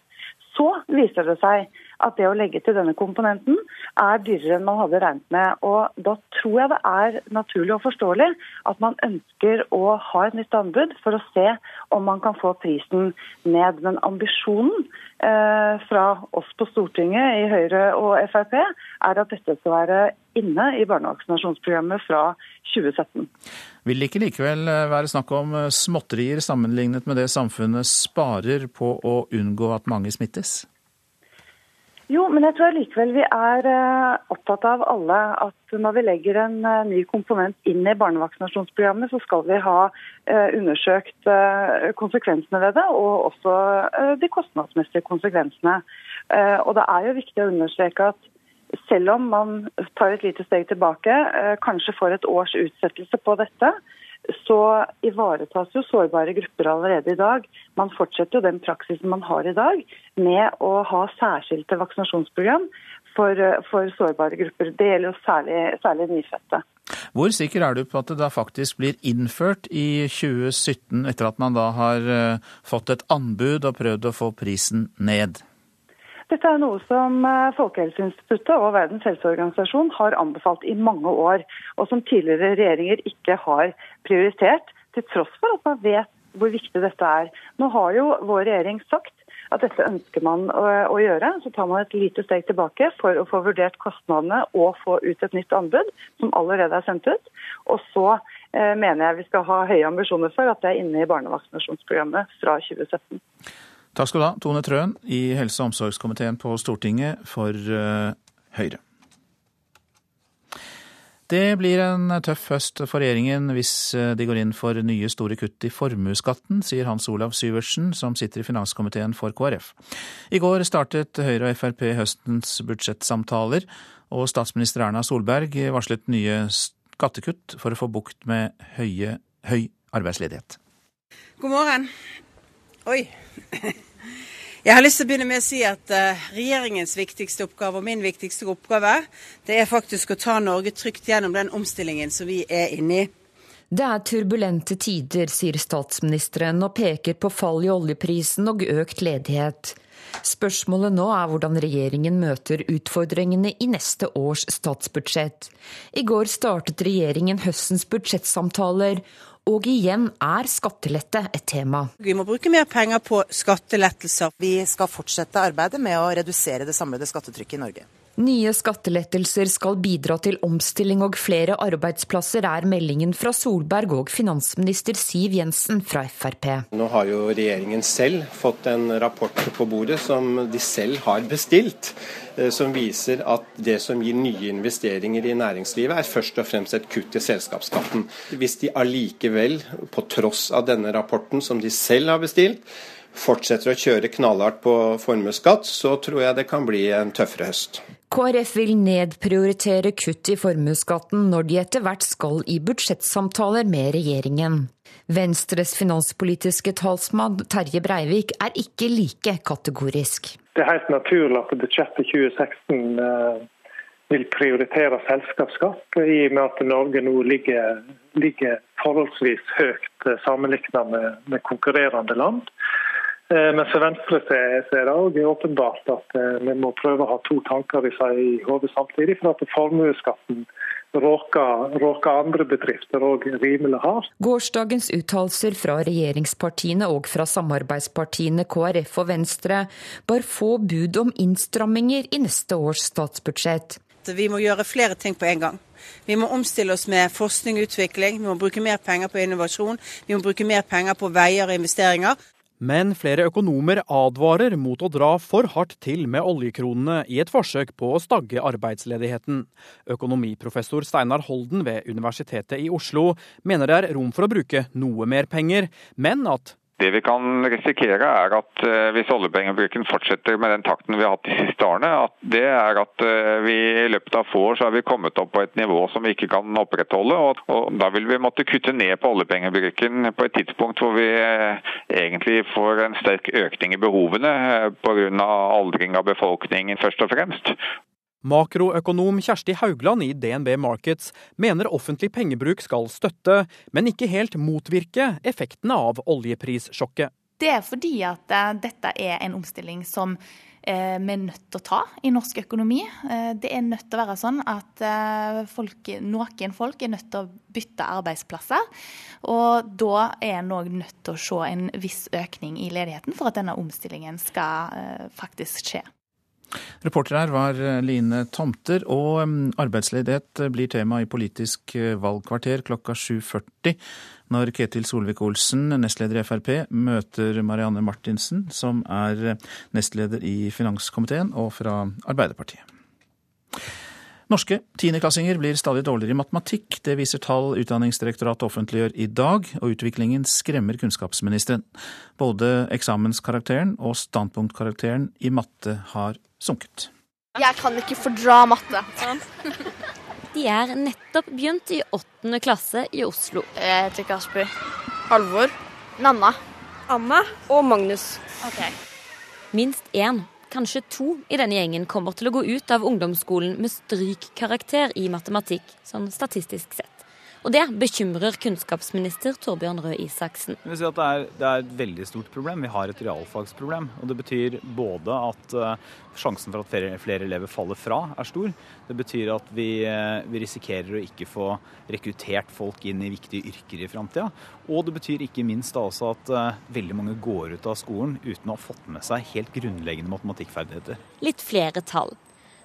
Så viser det seg at det å legge til denne komponenten er dyrere enn man hadde regnet med. Og Da tror jeg det er naturlig og forståelig at man ønsker å ha et nytt anbud for å se om man kan få prisen ned. Men ambisjonen eh, fra oss på Stortinget i Høyre og Frp er at dette skal være inne i barnevaksinasjonsprogrammet fra 2017. Vil det ikke likevel eh, være snakk om eh, småtterier sammenlignet med det samfunnet sparer på å unngå at mange smittes? Jo, men jeg tror likevel vi er eh, opptatt av alle at når vi legger en eh, ny komponent inn i barnevaksinasjonsprogrammet, så skal vi ha eh, undersøkt konsekvensene ved det, og også de kostnadsmessige konsekvensene. Og det er jo viktig å understreke at selv om man tar et lite steg tilbake, kanskje får et års utsettelse på dette, så ivaretas jo sårbare grupper allerede i dag. Man fortsetter jo den praksisen man har i dag med å ha særskilte vaksinasjonsprogram for, for sårbare grupper. Det gjelder jo særlig, særlig nyfødte. Hvor sikker er du på at det da faktisk blir innført i 2017, etter at man da har eh, fått et anbud og prøvd å få prisen ned? Dette er noe som eh, Folkehelseinstituttet og Verdens helseorganisasjon har anbefalt i mange år, og som tidligere regjeringer ikke har prioritert, til tross for at man vet hvor viktig dette er. Nå har jo vår regjering sagt at dette ønsker man å, å, gjøre. Så tar man et lite steg tilbake for å få vurdert kostnadene og få ut et nytt anbud, som allerede er sendt ut. Og så eh, mener jeg vi skal ha høye ambisjoner for at det er inne i barnevaksinasjonsprogrammet fra 2017. Takk skal du ha, Tone Trøen i helse- og omsorgskomiteen på Stortinget for uh, Høyre. Det blir en tøff høst for regjeringen hvis eh, de går inn for nye store kutt i formuesskatten, sier Hans Olav Syversen, som sitter i finanskomiteen for KrF. I går startet Høyre og Frp høstens budsjettsamtaler, og statsminister Erna Solberg varslet nye skattekutt for å få bukt med høye, høy arbeidsledighet. God morgen. Oi. Jeg har lyst til å begynne med å si at uh, regjeringens viktigste oppgave og min viktigste oppgave, det er faktisk å ta Norge trygt gjennom den omstillingen som vi er inne i. Det er turbulente tider, sier statsministeren og peker på fall i oljeprisen og økt ledighet. Spørsmålet nå er hvordan regjeringen møter utfordringene i neste års statsbudsjett. I går startet regjeringen høstens budsjettsamtaler, og igjen er skattelette et tema. Vi må bruke mer penger på skattelettelser. Vi skal fortsette arbeidet med å redusere det samlede skattetrykket i Norge. Nye skattelettelser skal bidra til omstilling og flere arbeidsplasser, er meldingen fra Solberg og finansminister Siv Jensen fra Frp. Nå har jo regjeringen selv fått en rapport på bordet som de selv har bestilt. Eh, som viser at det som gir nye investeringer i næringslivet, er først og fremst et kutt i selskapsskatten. Hvis de allikevel, på tross av denne rapporten som de selv har bestilt, fortsetter å kjøre knallhardt på formuesskatt, så tror jeg det kan bli en tøffere høst. KrF vil nedprioritere kutt i formuesskatten når de etter hvert skal i budsjettsamtaler med regjeringen. Venstres finanspolitiske talsmann Terje Breivik er ikke like kategorisk. Det er helt naturlig at budsjettet 2016 eh, vil prioritere selskapsskatt, i og med at Norge nå ligger, ligger forholdsvis høyt eh, sammenlignet med, med konkurrerende land. Eh, men for Venstre er det òg åpenbart at vi må prøve å ha to tanker i hodet samtidig. For at formuesskatten råker, råker andre bedrifter òg rimelig hardt. Gårsdagens uttalelser fra regjeringspartiene og fra samarbeidspartiene KrF og Venstre bar få bud om innstramminger i neste års statsbudsjett. Vi må gjøre flere ting på en gang. Vi må omstille oss med forskning og utvikling, vi må bruke mer penger på innovasjon, vi må bruke mer penger på veier og investeringer. Men flere økonomer advarer mot å dra for hardt til med oljekronene i et forsøk på å stagge arbeidsledigheten. Økonomiprofessor Steinar Holden ved Universitetet i Oslo mener det er rom for å bruke noe mer penger, men at det vi kan risikere er at uh, hvis oljepengebruken fortsetter med den takten vi har hatt de siste årene, at det er at uh, vi i løpet av få år så har vi kommet opp på et nivå som vi ikke kan opprettholde. Og, Da vil vi måtte kutte ned på oljepengebruken på et tidspunkt hvor vi uh, egentlig får en sterk økning i behovene pga. aldring av befolkningen først og fremst. Makroøkonom Kjersti Haugland i DNB Markets mener offentlig pengebruk skal støtte, men ikke helt motvirke effektene av oljeprissjokket. Det er fordi at eh, dette er en omstilling som eh, vi er nødt til å ta i norsk økonomi. Eh, det er nødt til å være sånn at folk, noen folk er nødt til å bytte arbeidsplasser. Og da er en òg nødt til å se en viss økning i ledigheten for at denne omstillingen skal faktisk skje. Reporter her var Line Tomter, og arbeidsledighet blir tema i Politisk valgkvarter klokka 7.40 når Ketil Solvik-Olsen, nestleder i Frp, møter Marianne Martinsen, som er nestleder i finanskomiteen og fra Arbeiderpartiet. Norske tiendeklassinger blir stadig dårligere i matematikk. Det viser tall Utdanningsdirektoratet offentliggjør i dag, og utviklingen skremmer kunnskapsministeren. Både eksamenskarakteren og standpunktkarakteren i matte har sunket. Jeg kan ikke fordra matte. De er nettopp begynt i åttende klasse i Oslo. Jeg heter Kasper. Halvor. Nanna. Anna. Og Magnus. Ok. Minst én, kanskje to, i denne gjengen kommer til å gå ut av ungdomsskolen med strykkarakter i matematikk, sånn statistisk sett. Og det bekymrer kunnskapsminister Torbjørn Røe Isaksen. Vi vil si at det er, det er, et veldig stort problem. Vi har et realfagsproblem. Og det betyr både at uh, sjansen for at flere, flere, elever faller fra, er stor. Det betyr at vi, uh, vi, risikerer å ikke få rekruttert folk inn i viktige yrker i framtida. Og det betyr ikke minst også at uh, veldig mange går ut av skolen uten å ha fått med seg helt grunnleggende matematikkferdigheter. Litt flere tall.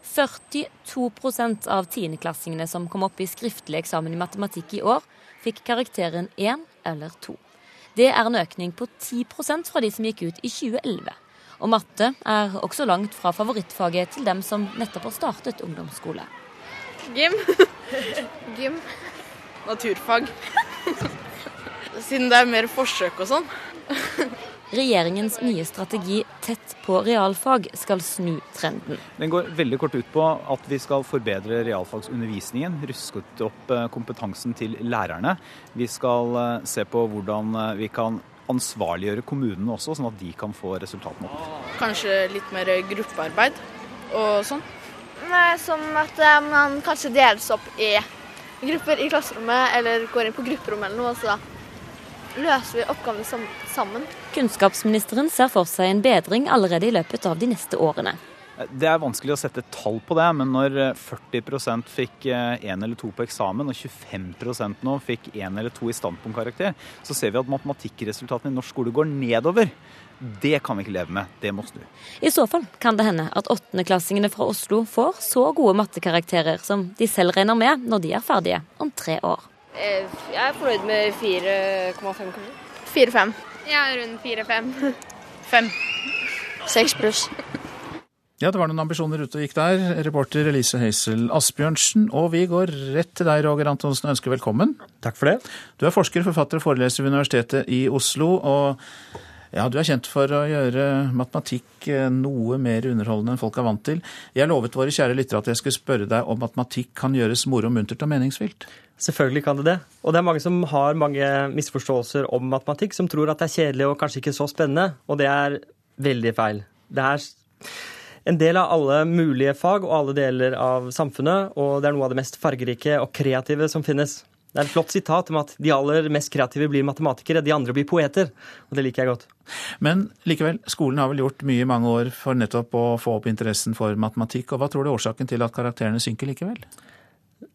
42% av tiendeklassingene som kom opp i skriftlig eksamen i matematikk i år, fikk karakteren 1 eller 2. Det er en økning på 10% fra de som gikk ut i 2011. Og matte er også langt fra favorittfaget til dem som nettopp har startet ungdomsskole. Gym. Gym. Naturfag. Siden det er mer forsøk og sånn. Regjeringens nye strategi Tett på realfag skal snu trenden. Den går veldig kort ut på at vi skal forbedre realfagsundervisningen. Rusket opp eh, kompetansen til lærerne. Vi skal eh, se på hvordan eh, vi kan ansvarliggjøre kommunene også, sånn at de kan få resultatene opp. Kanskje litt mer gruppearbeid og sånn? Nei, sånn at man kanskje deles opp i grupper i klasserommet, eller går inn på grupperommet eller noe. så løser vi oppgavene sammen. Kunnskapsministeren ser for seg en bedring allerede i løpet av de neste årene. Det er vanskelig å sette tall på det, men når 40 fikk én eh, eller to på eksamen, og 25% nå fikk én eller to i standpunktkarakter, så ser vi at matematikkresultatene i norsk skole går nedover. Det kan vi ikke leve med. Det må snu. I så fall kan det hende at åttendeklassingene fra Oslo får så gode mattekarakterer som de selv regner med når de er ferdige om tre år. Eh, jeg er fornøyd med 4,5, kanskje. 4-5. Ja, rundt 4-5. 5. 6 pluss. Ja, det var noen ambisjoner ute og gikk der. Reporter Elise Heisel Asbjørnsen. Og vi går rett til deg, Roger Antonsen, og ønsker velkommen. Takk for det. Du er forsker, forfatter og foreleser ved Universitetet i Oslo. og ja, Du er kjent for å gjøre matematikk eh, noe mer underholdende enn folk er vant til. Jeg lovet våre kjære lyttere at jeg skulle spørre deg om matematikk kan gjøres moro, muntert og meningsfylt. Selvfølgelig kan det det. Og det er mange som har mange misforståelser om matematikk, som tror at det er kjedelig og kanskje ikke så spennende, og det er veldig feil. Det er en del av alle mulige fag og alle deler av samfunnet, og det er noe av det mest fargerike og kreative som finnes. Det er et flott sitat om at de aller mest kreative blir matematikere, de andre blir poeter. Og det liker jeg godt. Men likevel, skolen har vel gjort mye i mange år for nettopp å få opp interessen for matematikk. Og hva tror du er årsaken til at karakterene synker likevel?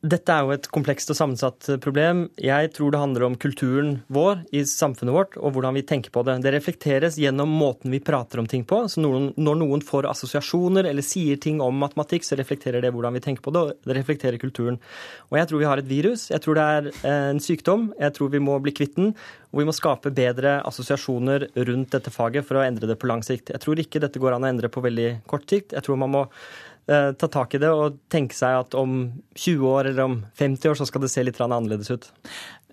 Dette er jo et komplekst og sammensatt problem. Jeg tror det handler om kulturen vår i samfunnet vårt, og hvordan vi tenker på det. Det reflekteres gjennom måten vi prater om ting på. Så noen, når noen får assosiasjoner eller sier ting om matematikk, så reflekterer det hvordan vi tenker på det, og det reflekterer kulturen. Og jeg tror vi har et virus. Jeg tror det er en sykdom. Jeg tror vi må bli kvitt den. Og vi må skape bedre assosiasjoner rundt dette faget for å endre det på lang sikt. Jeg tror ikke dette går an å endre på veldig kort sikt. Jeg tror man må Eh, ta tak i det og tenke seg at om 20 år eller om 50 år så skal det se litt annerledes ut.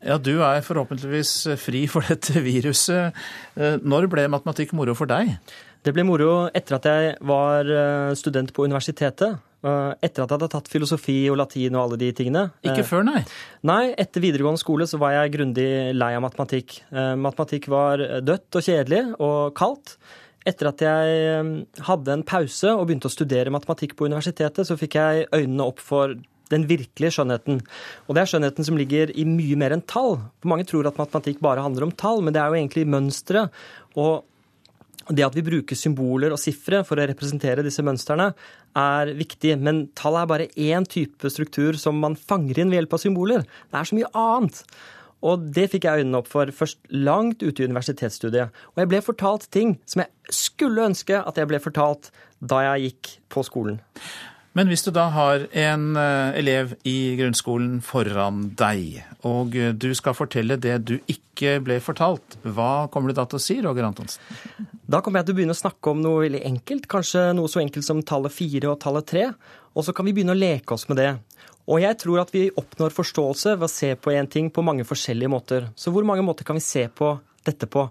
Ja, Du er forhåpentligvis fri for dette viruset. Eh, når ble matematikk moro for deg? Det ble moro etter at jeg var eh, student på universitetet. Etter at jeg hadde tatt filosofi og latin og alle de tingene. Ikke før, nei? Nei, etter videregående skole så var jeg grundig lei av matematikk. Matematikk var dødt og kjedelig og kaldt. Etter at jeg hadde en pause og begynte å studere matematikk på universitetet, så fikk jeg øynene opp for den virkelige skjønnheten. Og det er skjønnheten som ligger i mye mer enn tall. For mange tror at matematikk bare handler om tall, men det er jo egentlig mønstre og Det at vi bruker symboler og sifre for å representere disse mønstrene, er viktig. Men tall er bare én type struktur som man fanger inn ved hjelp av symboler. Det er så mye annet. Og det fikk jeg øynene opp for først langt ute i universitetsstudiet. Og jeg ble fortalt ting som jeg skulle ønske at jeg ble fortalt da jeg gikk på skolen. Men hvis du da har en eh, elev i grunnskolen foran deg, og du skal fortelle det du ikke ble fortalt, hva kommer du da til å si, Roger Antonsen? Da kommer jeg til å begynne å snakke om noe veldig enkelt, kanskje noe så enkelt som tallet fire og tallet tre. Og så kan vi begynne å leke oss med det. Og jeg tror at vi oppnår forståelse ved å se på én ting på mange forskjellige måter. Så hvor mange måter kan vi se på dette på?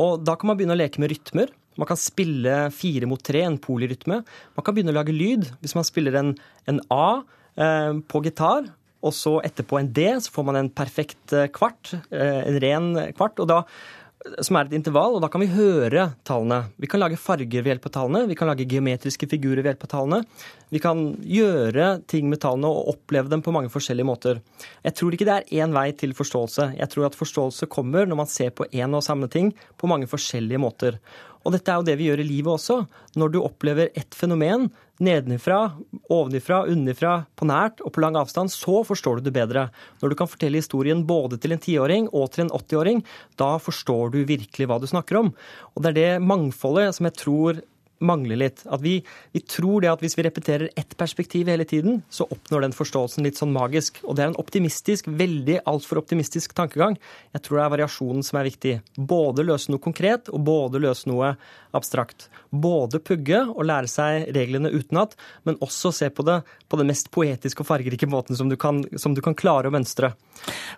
Og da kan man begynne å leke med rytmer. Man kan spille fire mot tre, en polyrytme. Man kan begynne å lage lyd. Hvis man spiller en, en A eh, på gitar, og så etterpå en D, så får man en perfekt eh, kvart. Eh, en ren kvart. da som er et intervall, og da kan vi høre tallene. Vi kan lage farger ved hjelp av tallene, vi kan lage geometriske figurer ved hjelp av tallene. Vi kan gjøre ting med tallene og oppleve dem på mange forskjellige måter. Jeg tror ikke det er én vei til forståelse. Jeg tror at forståelse kommer når man ser på én og samme ting på mange forskjellige måter. Og dette er jo det vi gjør i livet også. Når du opplever ett fenomen nedenifra, ovenifra, underifra, på nært og på lang avstand, så forstår du det bedre. Når du kan fortelle historien både til en tiåring og til en 80-åring, da forstår du virkelig hva du snakker om. Og det er det mangfoldet som jeg tror mangler litt. At vi, vi, tror det at hvis vi repeterer ett perspektiv hele tiden, så oppnår den forståelsen litt sånn magisk. Og det er en optimistisk, veldig altfor optimistisk tankegang. Jeg tror det er variasjonen som er viktig. Både løse noe konkret, og både løse noe abstrakt. Både pugge og lære seg reglene utenat, men også se på det på den mest poetiske og fargerike måten som du kan, som du kan klare å mønstre.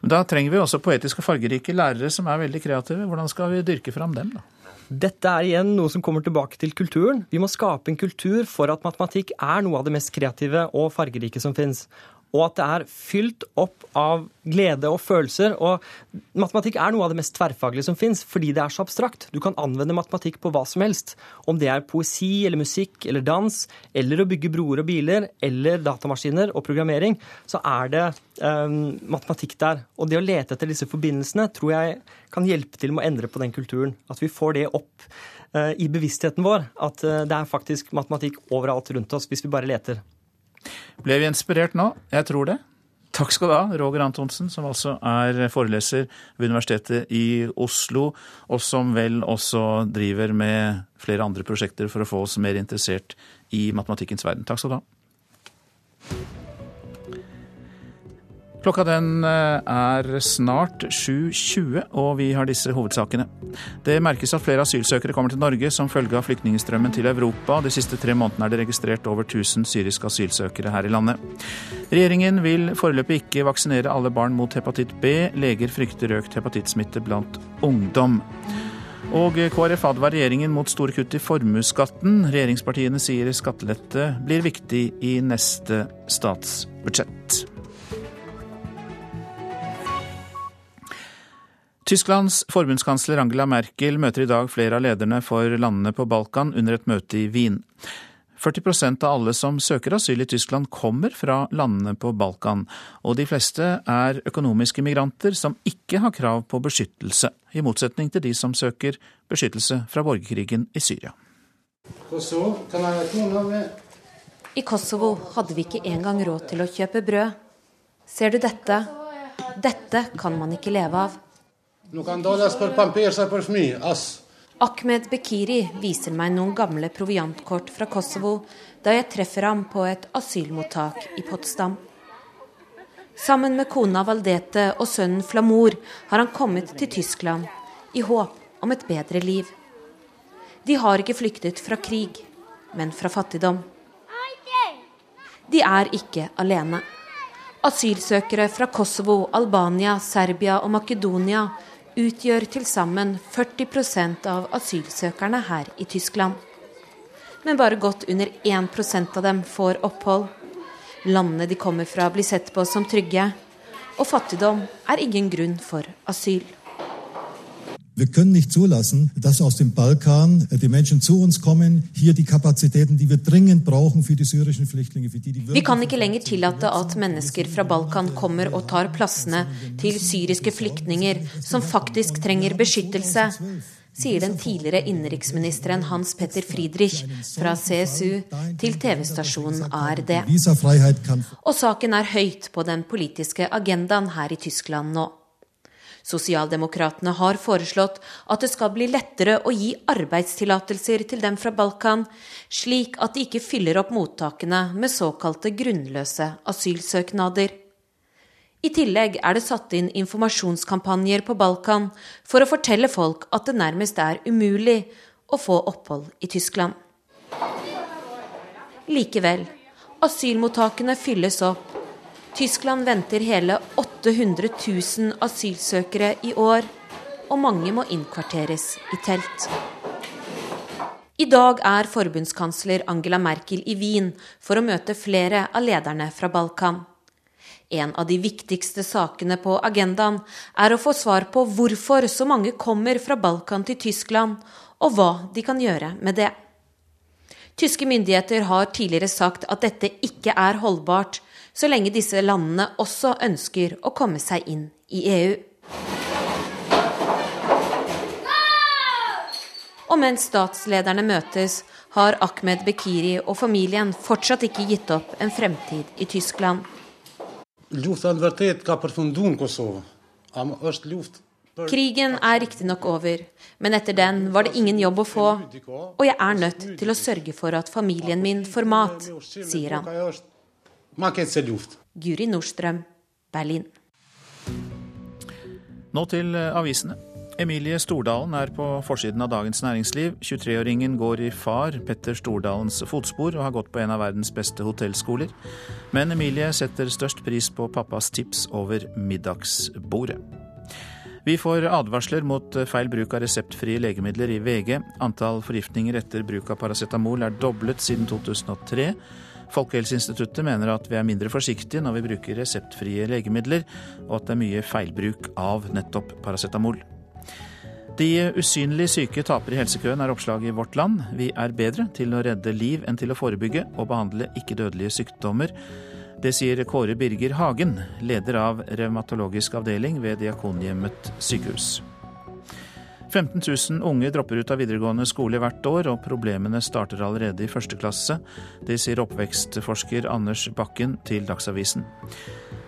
Da trenger vi også poetiske og fargerike lærere som er veldig kreative. Hvordan skal vi dyrke fram dem, da? Dette er igjen noe som kommer tilbake til kulturen. Vi må skape en kultur for at matematikk er noe av det mest kreative og fargerike som finnes og at det er fylt opp av glede og følelser. Og matematikk er noe av det mest tverrfaglige som fins, fordi det er så abstrakt. Du kan anvende matematikk på hva som helst. Om det er poesi eller musikk eller dans, eller å bygge broer og biler, eller datamaskiner og programmering, så er det um, matematikk der. Og det å lete etter disse forbindelsene tror jeg kan hjelpe til med å endre på den kulturen. At vi får det opp uh, i bevisstheten vår. At uh, det er faktisk matematikk overalt rundt oss, hvis vi bare leter. Ble vi inspirert nå? Jeg tror det. Takk skal du ha, Roger Antonsen, som altså er foreleser ved Universitetet i Oslo, og som vel også driver med flere andre prosjekter for å få oss mer interessert i matematikkens verden. Takk skal du ha. Klokka den eh, er snart 7.20, og vi har disse hovedsakene. Det merkes at flere asylsøkere kommer til Norge som følge av flyktningstrømmen til Europa. De siste tre månedene er det registrert over 1000 syriske asylsøkere her i landet. Regjeringen vil foreløpig ikke vaksinere alle barn mot hepatitt B. Leger frykter økt hepatittsmitte blant ungdom. Og KrF advarer regjeringen mot store kutt i formuesskatten. Regjeringspartiene sier skattelette blir viktig i neste statsbudsjett. Tysklands forbundskansler Angela Merkel møter i dag flere av lederne for landene på Balkan under et møte i Wien. 40% av alle som søker asyl i Tyskland kommer fra landene på Balkan, og de fleste er økonomiske migranter som ikke har krav på beskyttelse, i motsetning til de som søker beskyttelse fra borgerkrigen i Syria. I Kosovo hadde vi ikke engang råd til å kjøpe brød. Ser du dette? Dette kan man ikke leve av. Ahmed Bekiri viser meg noen gamle proviantkort fra Kosovo da jeg treffer ham på et asylmottak i Potsdam. Sammen med kona Valdete og sønnen Flamor har han kommet til Tyskland i håp om et bedre liv. De har ikke flyktet fra krig, men fra fattigdom. De er ikke alene. Asylsøkere fra Kosovo, Albania, Serbia og Makedonia utgjør til sammen 40% av asylsøkerne her i Tyskland. Men bare godt under 1% av dem får opphold. Landene de kommer fra blir sett på som trygge, og fattigdom er ingen grunn for asyl. Wir können nicht zulassen, dass aus dem Balkan die Menschen zu uns kommen, hier die Kapazitäten, die wir dringend brauchen für die syrischen Flüchtlinge, für die, die Vi kan ikke lenger tillate at mennesker fra Balkan kommer og tar plassene til syriske flyktninger som faktisk trenger beskyttelse. sier den tidligere innenriksministeren Hans Petter Friedrich fra CSU til TV-stasjonen ARD. Og saken er høyt på den politiske agendaen her i Tyskland nå. Sosialdemokratene har foreslått at det skal bli lettere å gi arbeidstillatelser til dem fra Balkan, slik at de ikke fyller opp mottakene med såkalte grunnløse asylsøknader. I tillegg er det satt inn informasjonskampanjer på Balkan for å fortelle folk at det nærmest er umulig å få opphold i Tyskland. Likevel, asylmottakene fylles opp. Tyskland venter hele 800 000 asylsøkere i år, og mange må innkvarteres i telt. I dag er forbundskansler Angela Merkel i Wien for å møte flere av lederne fra Balkan. En av de viktigste sakene på agendaen er å få svar på hvorfor så mange kommer fra Balkan til Tyskland, og hva de kan gjøre med det. Tyske myndigheter har tidligere sagt at dette ikke er holdbart, så lenge disse landene også ønsker å komme seg inn i EU. Og mens statslederne møtes, har Ahmed Bekiri og familien fortsatt ikke gitt opp en fremtid i Tyskland. Krigen er riktignok over, men etter den var det ingen jobb å få, og jeg er nødt til å sørge for at familien min får mat, sier han. Guri Nordstrøm, Berlin. Nå til avisene. Emilie Stordalen er på forsiden av Dagens Næringsliv. 23-åringen går i far Petter Stordalens fotspor og har gått på en av verdens beste hotellskoler. Men Emilie setter størst pris på pappas tips over middagsbordet. Vi får advarsler mot feil bruk av reseptfrie legemidler i VG. Antall forgiftninger etter bruk av paracetamol er doblet siden 2003. Folkehelseinstituttet mener at vi er mindre forsiktige når vi bruker reseptfrie legemidler, og at det er mye feilbruk av nettopp paracetamol. De usynlig syke taper i helsekøen, er oppslaget i Vårt Land. Vi er bedre til å redde liv enn til å forebygge og behandle ikke-dødelige sykdommer. Det sier Kåre Birger Hagen, leder av revmatologisk avdeling ved Diakonhjemmet sykehus. 15 000 unge dropper ut av videregående skole hvert år, og problemene starter allerede i første klasse. Det sier oppvekstforsker Anders Bakken til Dagsavisen.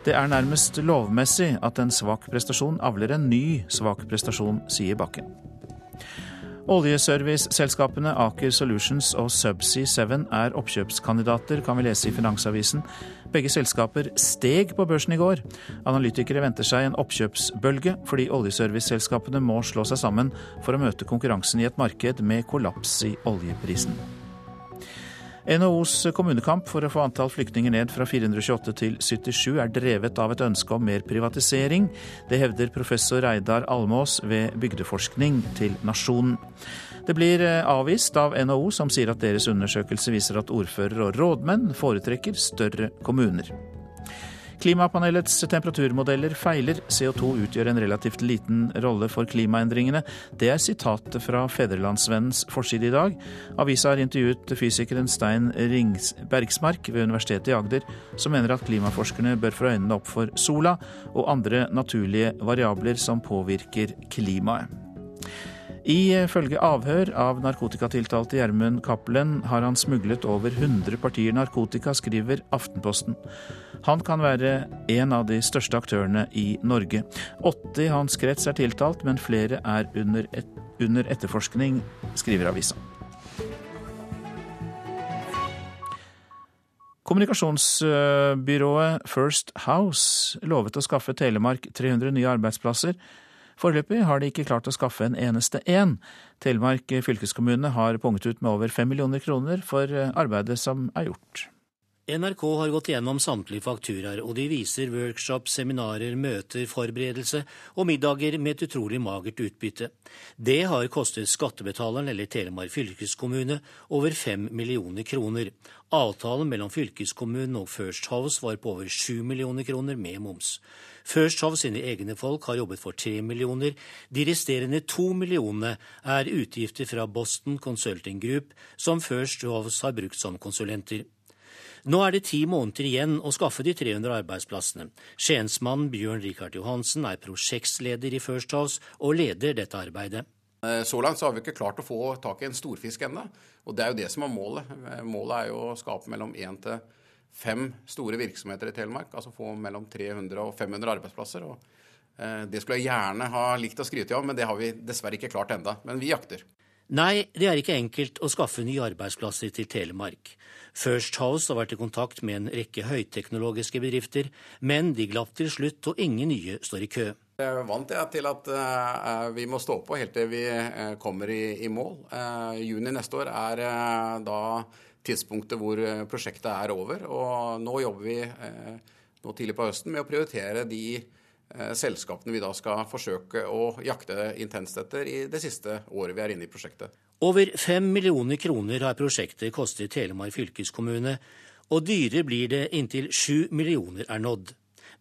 Det er nærmest lovmessig at en svak prestasjon avler en ny svak prestasjon, sier Bakken. Oljeserviceselskapene Aker Solutions og Subsea 7 er oppkjøpskandidater, kan vi lese i Finansavisen. Begge selskaper steg på børsen i går. Analytikere venter seg en oppkjøpsbølge, fordi oljeserviceselskapene må slå seg sammen for å møte konkurransen i et marked med kollaps i oljeprisen. NHOs kommunekamp for å få antall flyktninger ned fra 428 til 77 er drevet av et ønske om mer privatisering. Det hevder professor Reidar Almås ved Bygdeforskning til Nasjonen. Det blir eh, avvist av NHO, som sier at deres undersøkelse viser at ordfører og rådmenn foretrekker større kommuner. Klimapanelets temperaturmodeller feiler. CO2 utgjør en relativt liten rolle for klimaendringene. Det er sitatet fra Fedrelandsvennens forside i dag. Avisa har intervjuet fysikeren Stein Rings Bergsmark ved Universitetet i Agder, som mener at klimaforskerne bør få øynene opp for sola og andre naturlige variabler som påvirker klimaet. Ifølge avhør av narkotikatiltalte Gjermund Cappelen har han smuglet over 100 partier narkotika, skriver Aftenposten. Han kan være en av de største aktørene i Norge. Åtte i hans krets er tiltalt, men flere er under, et, under etterforskning, skriver avisa. Kommunikasjonsbyrået First House lovet å skaffe Telemark 300 nye arbeidsplasser. Foreløpig har de ikke klart å skaffe en eneste en. Telemark fylkeskommune har punget ut med over fem millioner kroner for arbeidet som er gjort. NRK har gått gjennom samtlige fakturaer, og de viser workshop, seminarer, møter, forberedelse og middager med et utrolig magert utbytte. Det har kostet skattebetaleren, eller Telemark fylkeskommune, over fem millioner kroner. Avtalen mellom fylkeskommunen og First House var på over sju millioner kroner med moms. First House sine egne folk har jobbet for tre millioner. De resterende to millionene er utgifter fra Boston Consulting Group, som First House har brukt som konsulenter. Nå er det ti måneder igjen å skaffe de 300 arbeidsplassene. Skiensmannen Bjørn Rikard Johansen er prosjektleder i First House og leder dette arbeidet. Så langt så har vi ikke klart å få tak i en storfisk ennå, og det er jo det som er målet. Målet er jo å skape mellom én til fem store virksomheter i Telemark, altså få mellom 300 og 500 arbeidsplasser. og Det skulle jeg gjerne ha likt å skryte av, men det har vi dessverre ikke klart enda. Men vi jakter. Nei, det er ikke enkelt å skaffe nye arbeidsplasser til Telemark. First House har vært i kontakt med en rekke høyteknologiske bedrifter, men de glapp til slutt, og ingen nye står i kø. Jeg vant til at uh, vi må stå på helt til vi uh, kommer i, i mål. Juni neste år er da tidspunktet hvor prosjektet er over. Og nå jobber vi nå tidlig på høsten med å prioritere de selskapene vi da skal forsøke å jakte intenst etter i det siste året vi er inne i prosjektet. Over fem millioner kroner har prosjektet kostet Telemark fylkeskommune, og dyrere blir det inntil sju millioner er nådd.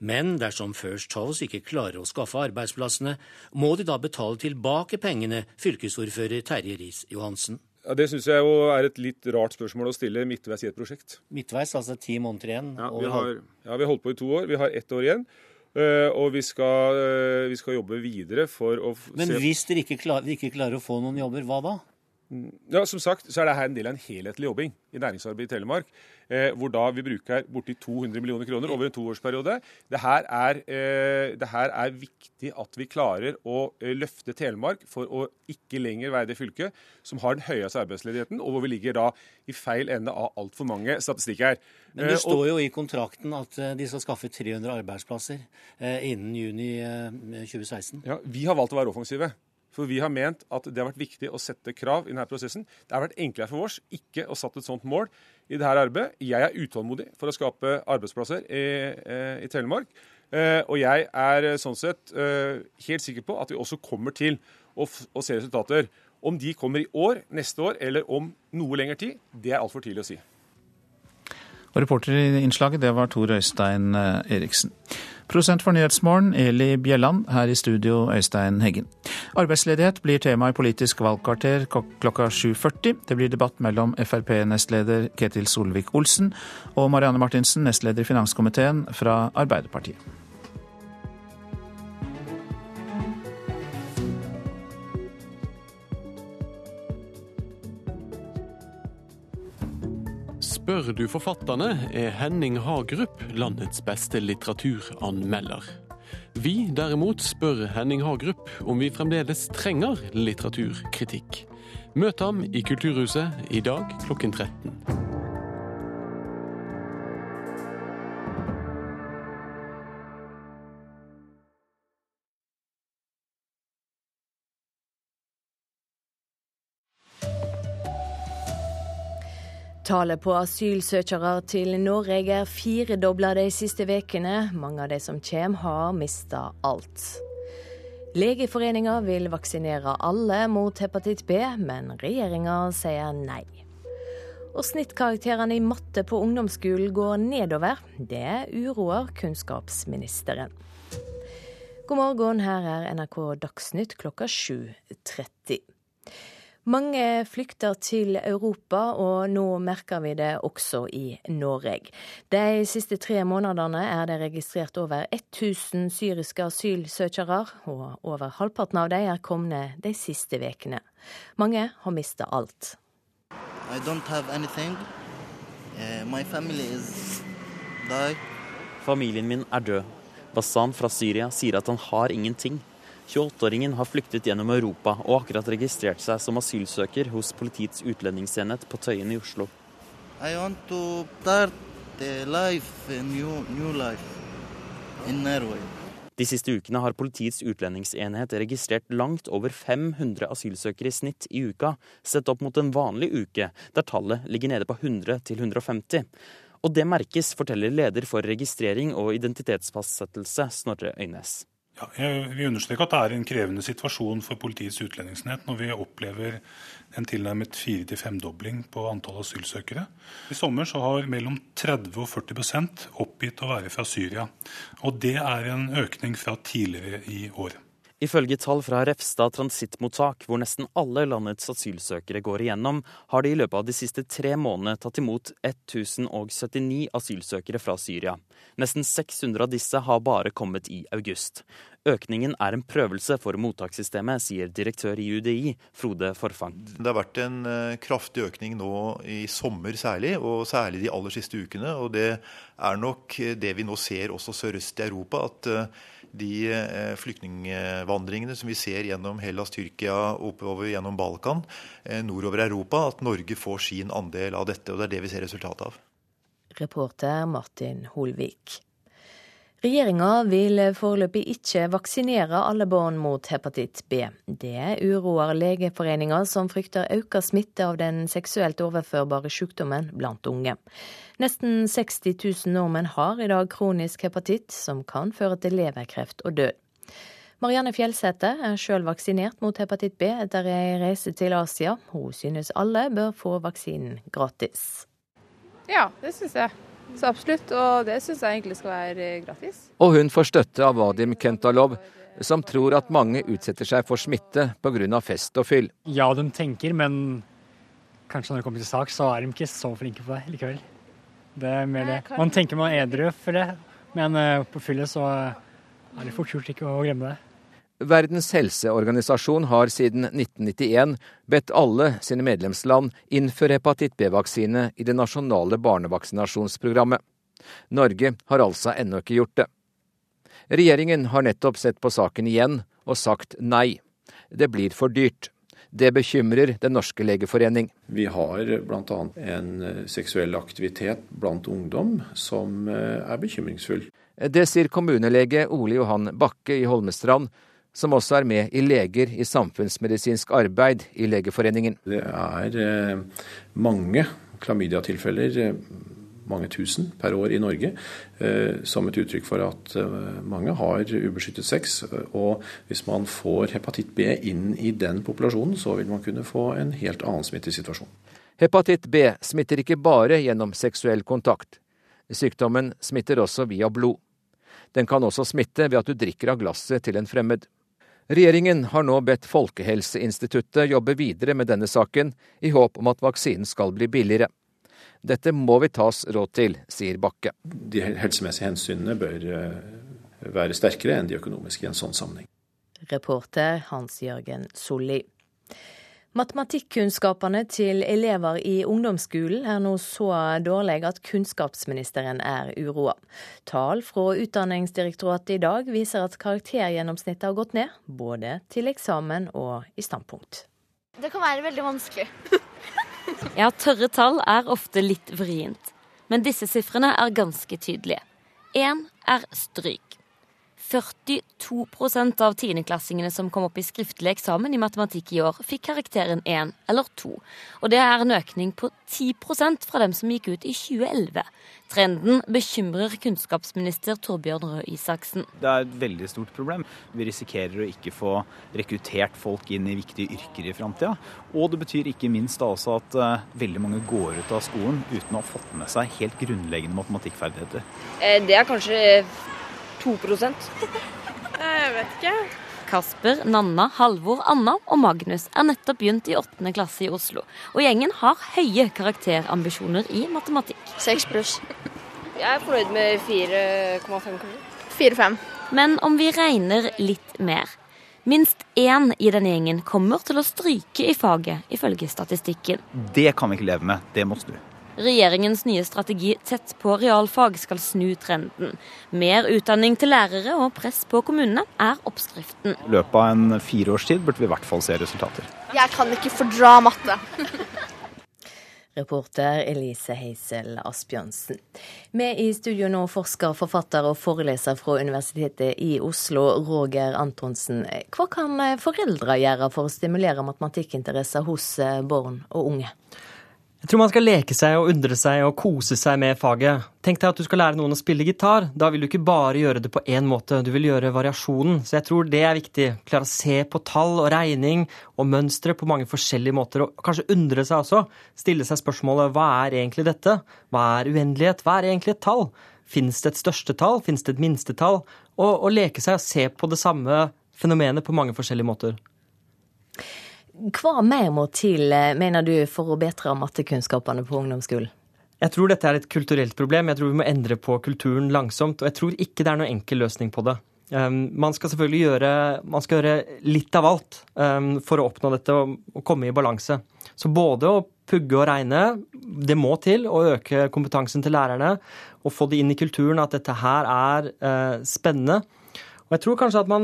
Men dersom First House ikke klarer å skaffe arbeidsplassene, må de da betale tilbake pengene, fylkesordfører Terje Riis-Johansen. Ja, Det syns jeg jo er et litt rart spørsmål å stille midtveis i et prosjekt. Midtveis, altså ti måneder igjen? Ja, vi har, ja, vi har holdt på i to år. Vi har ett år igjen. Uh, og vi skal, uh, vi skal, jobbe videre for å Men hvis dere ikke, klar, ikke klarer å få noen jobber, hva da? Ja, Som sagt så er det her en del av en helhetlig jobbing i næringsarbeid i Telemark. Eh, hvor da vi bruker borti 200 millioner kroner over en toårsperiode. Det her, er, eh, det her er viktig at vi klarer å eh, løfte Telemark for å ikke lenger være det fylket som har den høyeste arbeidsledigheten, og hvor vi ligger da i feil ende av altfor mange statistikker. Men det står jo i kontrakten at de skal skaffe 300 arbeidsplasser innen juni 2016. Ja, Vi har valgt å være offensive. For vi har ment at det har vært viktig å sette krav i denne prosessen. Det har vært enklere for oss ikke å satt et sånt mål i dette arbeidet. Jeg er utålmodig for å skape arbeidsplasser i, eh, i Telemark. Eh, og jeg er eh, sånn sett helt sikker på at vi også kommer til å, å se resultater. Om de kommer i år, neste år eller om noe lengre tid, det er altfor tidlig å si. Og reporter i innslaget, det var Tor Øystein Eriksen. Prosent for Nyhetsmorgen, Eli Bjelland. Her i studio, Øystein Heggen. Arbeidsledighet blir tema i Politisk valgkvarter klokka 7.40. Det blir debatt mellom Frp-nestleder Ketil Solvik-Olsen og Marianne Martinsen, nestleder i finanskomiteen fra Arbeiderpartiet. Spør du forfatterne, er Henning Hagerup landets beste litteraturanmelder. Vi derimot spør Henning Hagerup om vi fremdeles trenger litteraturkritikk. Møt ham i Kulturhuset i dag klokken 13. Tallet på asylsøkere til Norge er firedobla de siste ukene. Mange av de som kommer, har mista alt. Legeforeninga vil vaksinere alle mot hepatitt B, men regjeringa sier nei. Og snittkarakterene i matte på ungdomsskolen går nedover. Det uroer kunnskapsministeren. God morgen, her er NRK Dagsnytt klokka 7.30. Mange flykter til Europa, og nå merker vi det også i Norge. De siste tre månedene er det registrert over 1000 syriske asylsøkere, og over halvparten av dem er kommet de siste ukene. Mange har mista alt. Uh, Familien min er død. Bassan fra Syria sier at han har ingenting. 28-åringen har flyktet gjennom Europa og akkurat registrert seg som asylsøker hos Politiets utlendingsenhet på Tøyen i Oslo. De siste ukene har Politiets utlendingsenhet registrert langt over 500 asylsøkere i snitt i uka, sett opp mot en vanlig uke, der tallet ligger nede på 100 til 150. Og det merkes, forteller leder for registrering og identitetsfastsettelse, Snorre Øynes. Ja, jeg vil understreke at det er en krevende situasjon for Politiets utlendingsenhet når vi opplever en tilnærmet fire- til femdobling på antall asylsøkere. I sommer så har mellom 30 og 40% oppgitt å være fra Syria. Og det er en økning fra tidligere i år. Ifølge tall fra Refstad transittmottak, hvor nesten alle landets asylsøkere går igjennom, har de i løpet av de siste tre månedene tatt imot 1079 asylsøkere fra Syria. Nesten 600 av disse har bare kommet i august. Økningen er en prøvelse for mottakssystemet, sier direktør i UDI, Frode Forfang. Det har vært en eh, kraftig økning nå i sommer særlig, og særlig de aller siste ukene. Og det er nok det vi nå ser også sørøst i Europa, at eh, de eh, flyktningvandringene som vi ser gjennom Hellas, Tyrkia, oppover gjennom Balkan, eh, nordover Europa, at Norge får sin andel av dette. og Det er det vi ser resultatet av. Reporter Martin Holvik. Regjeringa vil foreløpig ikke vaksinere alle barn mot hepatitt B. Det uroer Legeforeninga, som frykter økt smitte av den seksuelt overførbare sykdommen blant unge. Nesten 60 000 nordmenn har i dag kronisk hepatitt, som kan føre til leverkreft og død. Marianne Fjellsæter er sjøl vaksinert mot hepatitt B etter ei reise til Asia. Hun synes alle bør få vaksinen gratis. Ja, det syns jeg. Så absolutt, og det syns jeg egentlig skal være gratis. Og hun får støtte av Vadim Kentalov, som tror at mange utsetter seg for smitte pga. fest og fyll. Ja, de tenker, men kanskje når det kommer til sak, så er de ikke så flinke på det likevel. Det er mer det. Man tenker man er edru for det, men eh, på fyllet så er det fort gjort ikke å glemme det. Verdens helseorganisasjon har siden 1991 bedt alle sine medlemsland innføre hepatitt B-vaksine i det nasjonale barnevaksinasjonsprogrammet. Norge har altså ennå ikke gjort det. Regjeringen har nettopp sett på saken igjen og sagt nei. Det blir for dyrt. Det bekymrer Den norske legeforening. Vi har bl.a. en eh, seksuell aktivitet blant ungdom som eh, er bekymringsfull. Det sier kommunelege Ole Johan Bakke i Holmestrand, som også er med i Leger i samfunnsmedisinsk arbeid i Legeforeningen. Det er eh, mange klamydiatilfeller, eh, mange tusen per år i Norge, eh, som et uttrykk for at mange har ubeskyttet sex. Og hvis man får hepatitt B inn i den populasjonen, så vil man kunne få en helt annen smittesituasjon. Hepatitt B smitter ikke bare gjennom seksuell kontakt. Sykdommen smitter også via blod. Den kan også smitte ved at du drikker av glasset til en fremmed. Regjeringen har nå bedt Folkehelseinstituttet jobbe videre med denne saken, i håp om at vaksinen skal bli billigere. Dette må vi tas råd til, sier Bakke. De helsemessige hensynene bør eh, være sterkere enn de økonomiske i en sånn sammenheng. Reporter Hans Jørgen Solli. Matematikkunnskapene til elever i ungdomsskolen er nå så dårlige at kunnskapsministeren er uroa. Tall fra Utdanningsdirektoratet i dag viser at karaktergjennomsnittet har gått ned, både til eksamen og i standpunkt. Det kan være veldig vanskelig. ja, tørre tall er ofte litt vrient. Men disse sifrene er ganske tydelige. Én er stryk. 42% av tiendeklassingene som kom opp i skriftlig eksamen i matematikk i år, fikk karakteren 1 eller 2. Og det er en økning på 10% fra dem som gikk ut i 2011. Trenden bekymrer kunnskapsminister Torbjørn Røe Isaksen. Det er et veldig stort problem. Vi risikerer å ikke få rekruttert folk inn i viktige yrker i framtida. Og det betyr ikke minst da også at uh, veldig mange går ut av skolen uten å ha fått med seg helt grunnleggende matematikkferdigheter. Eh, det er kanskje 2 Jeg vet ikke. Kasper, Nanna, Halvor, Anna og Magnus er nettopp begynt i åttende klasse i Oslo. Og gjengen har høye karakterambisjoner i matematikk. 6 pluss. Jeg er fornøyd med 4,5. 4-5. Men om vi regner litt mer Minst én i denne gjengen kommer til å stryke i faget, ifølge statistikken. Det kan vi ikke leve med. Det må snu. Regjeringens nye strategi Tett på realfag skal snu trenden. Mer utdanning til lærere og press på kommunene er oppskriften. I løpet av en fireårstid burde vi i hvert fall se resultater. Jeg kan ikke fordra matte. Reporter Elise Heisel Asbjørnsen. Med i studio nå forsker, forfatter og foreleser fra Universitetet i Oslo, Roger Antonsen. Hva kan foreldre gjøre for å stimulere matematikkinteresser hos barn og unge? Jeg tror man skal leke seg og undre seg og kose seg med faget. Tenk deg at du skal lære noen å spille gitar. Da vil du ikke bare gjøre det på én måte, du vil gjøre variasjonen. Så jeg tror det er viktig. Klare å se på tall og regning og mønstre på mange forskjellige måter. Og kanskje undre seg også. Stille seg spørsmålet hva er egentlig dette? Hva er uendelighet? Hva er egentlig et tall? Fins det et største tall? Fins det et minste tall? Og, og leke seg og se på det samme fenomenet på mange forskjellige måter. Hva mer må til, eh, mener du, for å bedre mattekunnskapene på ungdomsskolen? Jeg tror dette er et kulturelt problem. Jeg tror vi må endre på kulturen langsomt. Og jeg tror ikke det er noen enkel løsning på det. Um, man skal selvfølgelig gjøre, skal gjøre litt av alt um, for å oppnå dette og, komme i balanse. Så både å pugge og regne, det må til. Å øke kompetansen til lærerne og få det inn i kulturen at dette her er uh, spennende. Og jeg tror kanskje at man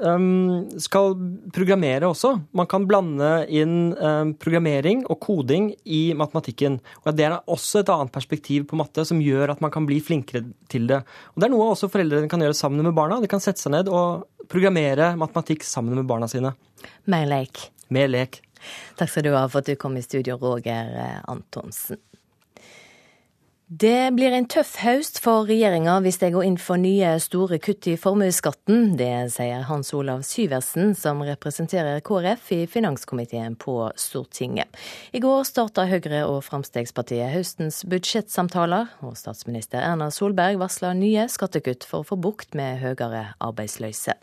um, skal programmere også. Man kan blande inn um, programmering og koding i matematikken. Og Det er også et annet perspektiv på matte som gjør at man kan bli flinkere til det. Og Det er noe også foreldrene kan gjøre sammen med barna. De kan sette seg ned og programmere matematikk sammen med barna sine. Mer lek. Mer lek. Takk skal du ha for at du kom i studio, Roger eh, Antonsen. Det blir en tøff høst for regjeringa hvis de går inn for nye store kutt i formuesskatten. Det sier Hans Olav Syversen, som representerer KrF i finanskomiteen på Stortinget. I går starta Høyre og Fremskrittspartiet høstens budsjettsamtaler, og statsminister Erna Solberg varsla nye skattekutt for å få bukt med høyere arbeidsløse.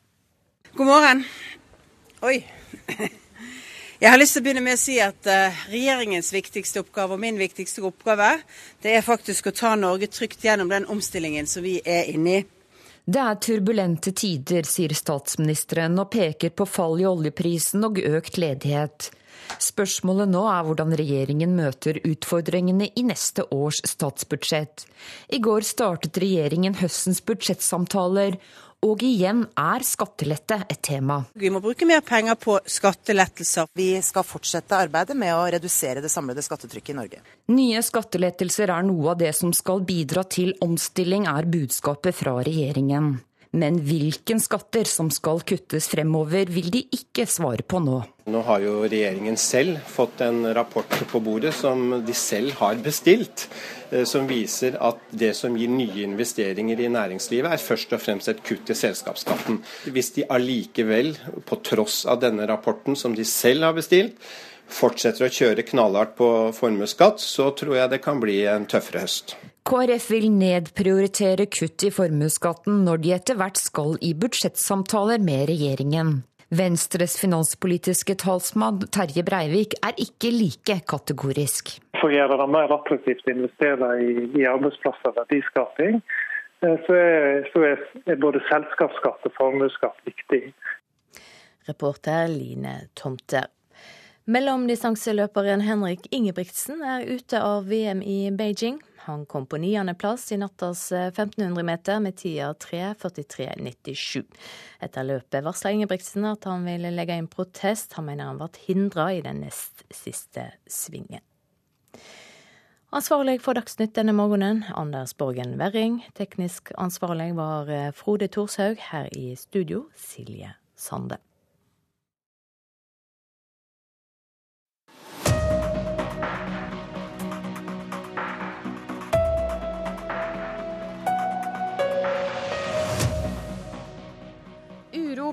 God morgen. Oi. Jeg har lyst til å begynne med å si at uh, regjeringens viktigste oppgave og min viktigste oppgave, det er faktisk å ta Norge trygt gjennom den omstillingen som vi er inne i. Det er turbulente tider, sier statsministeren og peker på fall i oljeprisen og økt ledighet. Spørsmålet nå er hvordan regjeringen møter utfordringene i neste års statsbudsjett. I går startet regjeringen høstens budsjettsamtaler, og igjen er skattelette et tema. Vi må bruke mer penger på skattelettelser. Vi skal fortsette arbeidet med å redusere det samlede skattetrykket i Norge. Nye skattelettelser er noe av det som skal bidra til omstilling, er budskapet fra regjeringen. Men hvilken skatter som skal kuttes fremover, vil de ikke svare på nå. Nå har jo regjeringen selv fått en rapport på bordet som de selv har bestilt. Eh, som viser at det som gir nye investeringer i næringslivet, er først og fremst et kutt i selskapsskatten. Hvis de allikevel, på tross av denne rapporten som de selv har bestilt, fortsetter å kjøre knallhardt på formuesskatt, så tror jeg det kan bli en tøffere høst. KrF vil nedprioritere kutt i formuesskatten når de etter hvert skal i budsjettsamtaler med regjeringen. Venstres finanspolitiske talsmann Terje Breivik er ikke like kategorisk. For å gjøre det mer attraktivt å investere i, i arbeidsplasser og verdiskaping, eh, så er, så er, er både selskapsskatt og formuesskatt viktig. Reporter Line Tomter. Mellomdistanseløperen Henrik Ingebrigtsen er ute av VM i Beijing. Han kom på niendeplass i nattas 1500 meter med tida 3.43,97. Etter løpet varsla Ingebrigtsen at han ville legge inn protest. Han mener han ble hindra i den nest siste svingen. Ansvarlig for Dagsnytt denne morgenen, Anders Borgen Werring. Teknisk ansvarlig var Frode Thorshaug. Her i studio, Silje Sande.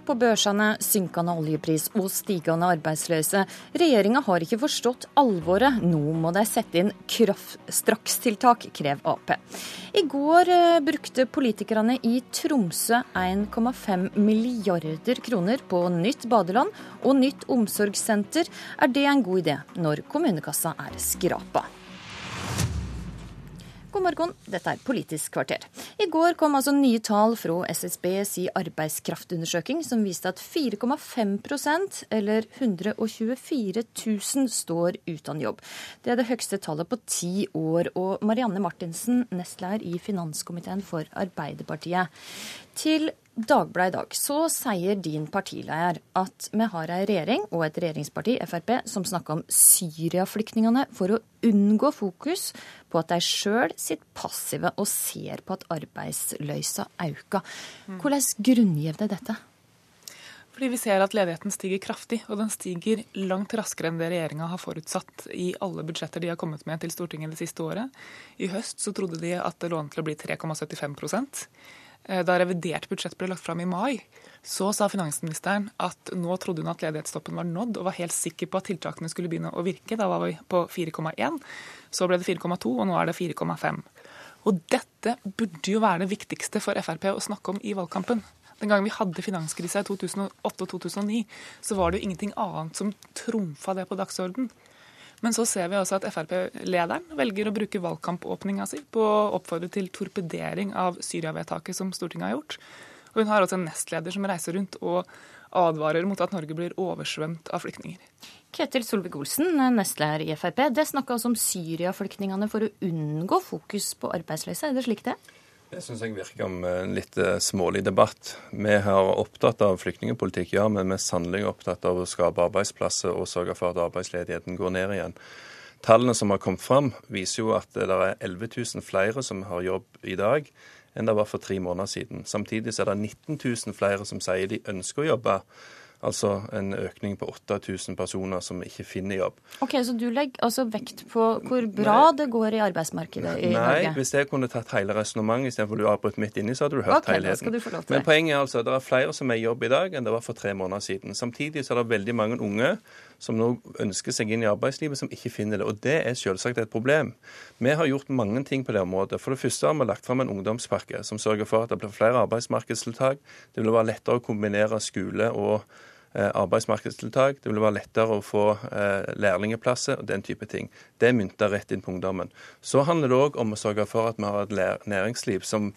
På børsene, synkende oljepris og stigende arbeidsløse. Regjeringa har ikke forstått alvoret. Nå må de sette inn strakstiltak, krever Ap. I går eh, brukte politikerne i Tromsø 1,5 milliarder kroner på nytt badeland og nytt omsorgssenter. Er det en god idé når kommunekassa er skrapa? God morgen, dette er Politisk kvarter. I går kom altså nye tall fra SSBs arbeidskraftundersøking som viste at 4,5% eller 124 000 står uten jobb. Det er det høyeste tallet på ti år. Og Marianne Martinsen, nestleder i finanskomiteen for Arbeiderpartiet. Til Dagbladet i dag så sier din partileder at vi har ei regjering og et regjeringsparti, Frp, som snakker om Syria-flyktningene for å unngå fokus på at de sjøl sitter passive og ser på at arbeidsløysa øker. Mm. Hvordan grunngir det dette? Fordi vi ser at ledigheten stiger kraftig, og den stiger langt raskere enn det regjeringa har forutsatt i alle budsjetter de har kommet med til Stortinget det siste året. I høst så trodde de at det lå an til å bli 3,75 Eh, da revidert budsjett ble lagt fram i mai, så sa finansministeren at nå trodde hun at ledighetstoppen var nådd, og var helt sikker på at tiltakene skulle begynne å virke. Da var vi på 4,1. Så ble det 4,2, og nå er det 4,5. Og dette burde jo være det viktigste for Frp å snakke om i valgkampen. Den gangen vi hadde finanskrisa i 2008 og 2009, så var det jo ingenting annet som trumfa det på dagsorden. Men så ser vi også at Frp-lederen velger å bruke valgkampåpninga si på å oppfordre til torpedering av Syria-vedtaket som Stortinget har gjort. Og hun har også en nestleder som reiser rundt og advarer mot at Norge blir oversvømt av flyktninger. Ketil Solvik-Olsen, nestleder i Frp. Det snakka altså om Syria-flyktningene for å unngå fokus på arbeidsløse. Er det slik det er? Det syns jeg virker om en litt eh, smålig debatt. Vi har opptatt av flyktningepolitikk, ja, men vi er sannelig opptatt av å skape arbeidsplasser og sørge for at arbeidsledigheten går ned igjen. Tallene som har kommet fram, viser jo at det er 11 000 flere som har jobb i dag enn det var for tre måneder siden. Samtidig er det 19 000 flere som sier de ønsker å jobbe. Altså en økning på 8000 personer som ikke finner jobb. Ok, Så du legger altså vekt på hvor bra Nei. det går i arbeidsmarkedet i Nei, Norge? Nei, hvis jeg kunne tatt hele resonnementet istedenfor du avbrøt midt inni, så hadde du hørt okay, helheten. Du få lov til Men poenget er altså at det er flere som er i jobb i dag enn det var for tre måneder siden. Samtidig så er det veldig mange unge som nå ønsker seg inn i arbeidslivet, som ikke finner det. Og det er selvsagt et problem. Vi har gjort mange ting på det området. For det første har vi lagt fram en ungdomspakke som sørger for at det blir flere arbeidsmarkedstiltak. Det vil være lettere å kombinere skole og eh, arbeidsmarkedstiltak. Det vil være lettere å få eh, lærlingeplasser og den type ting. Det er mynta rett inn på ungdommen. Så handler det òg om å sørge for at vi har et næringsliv som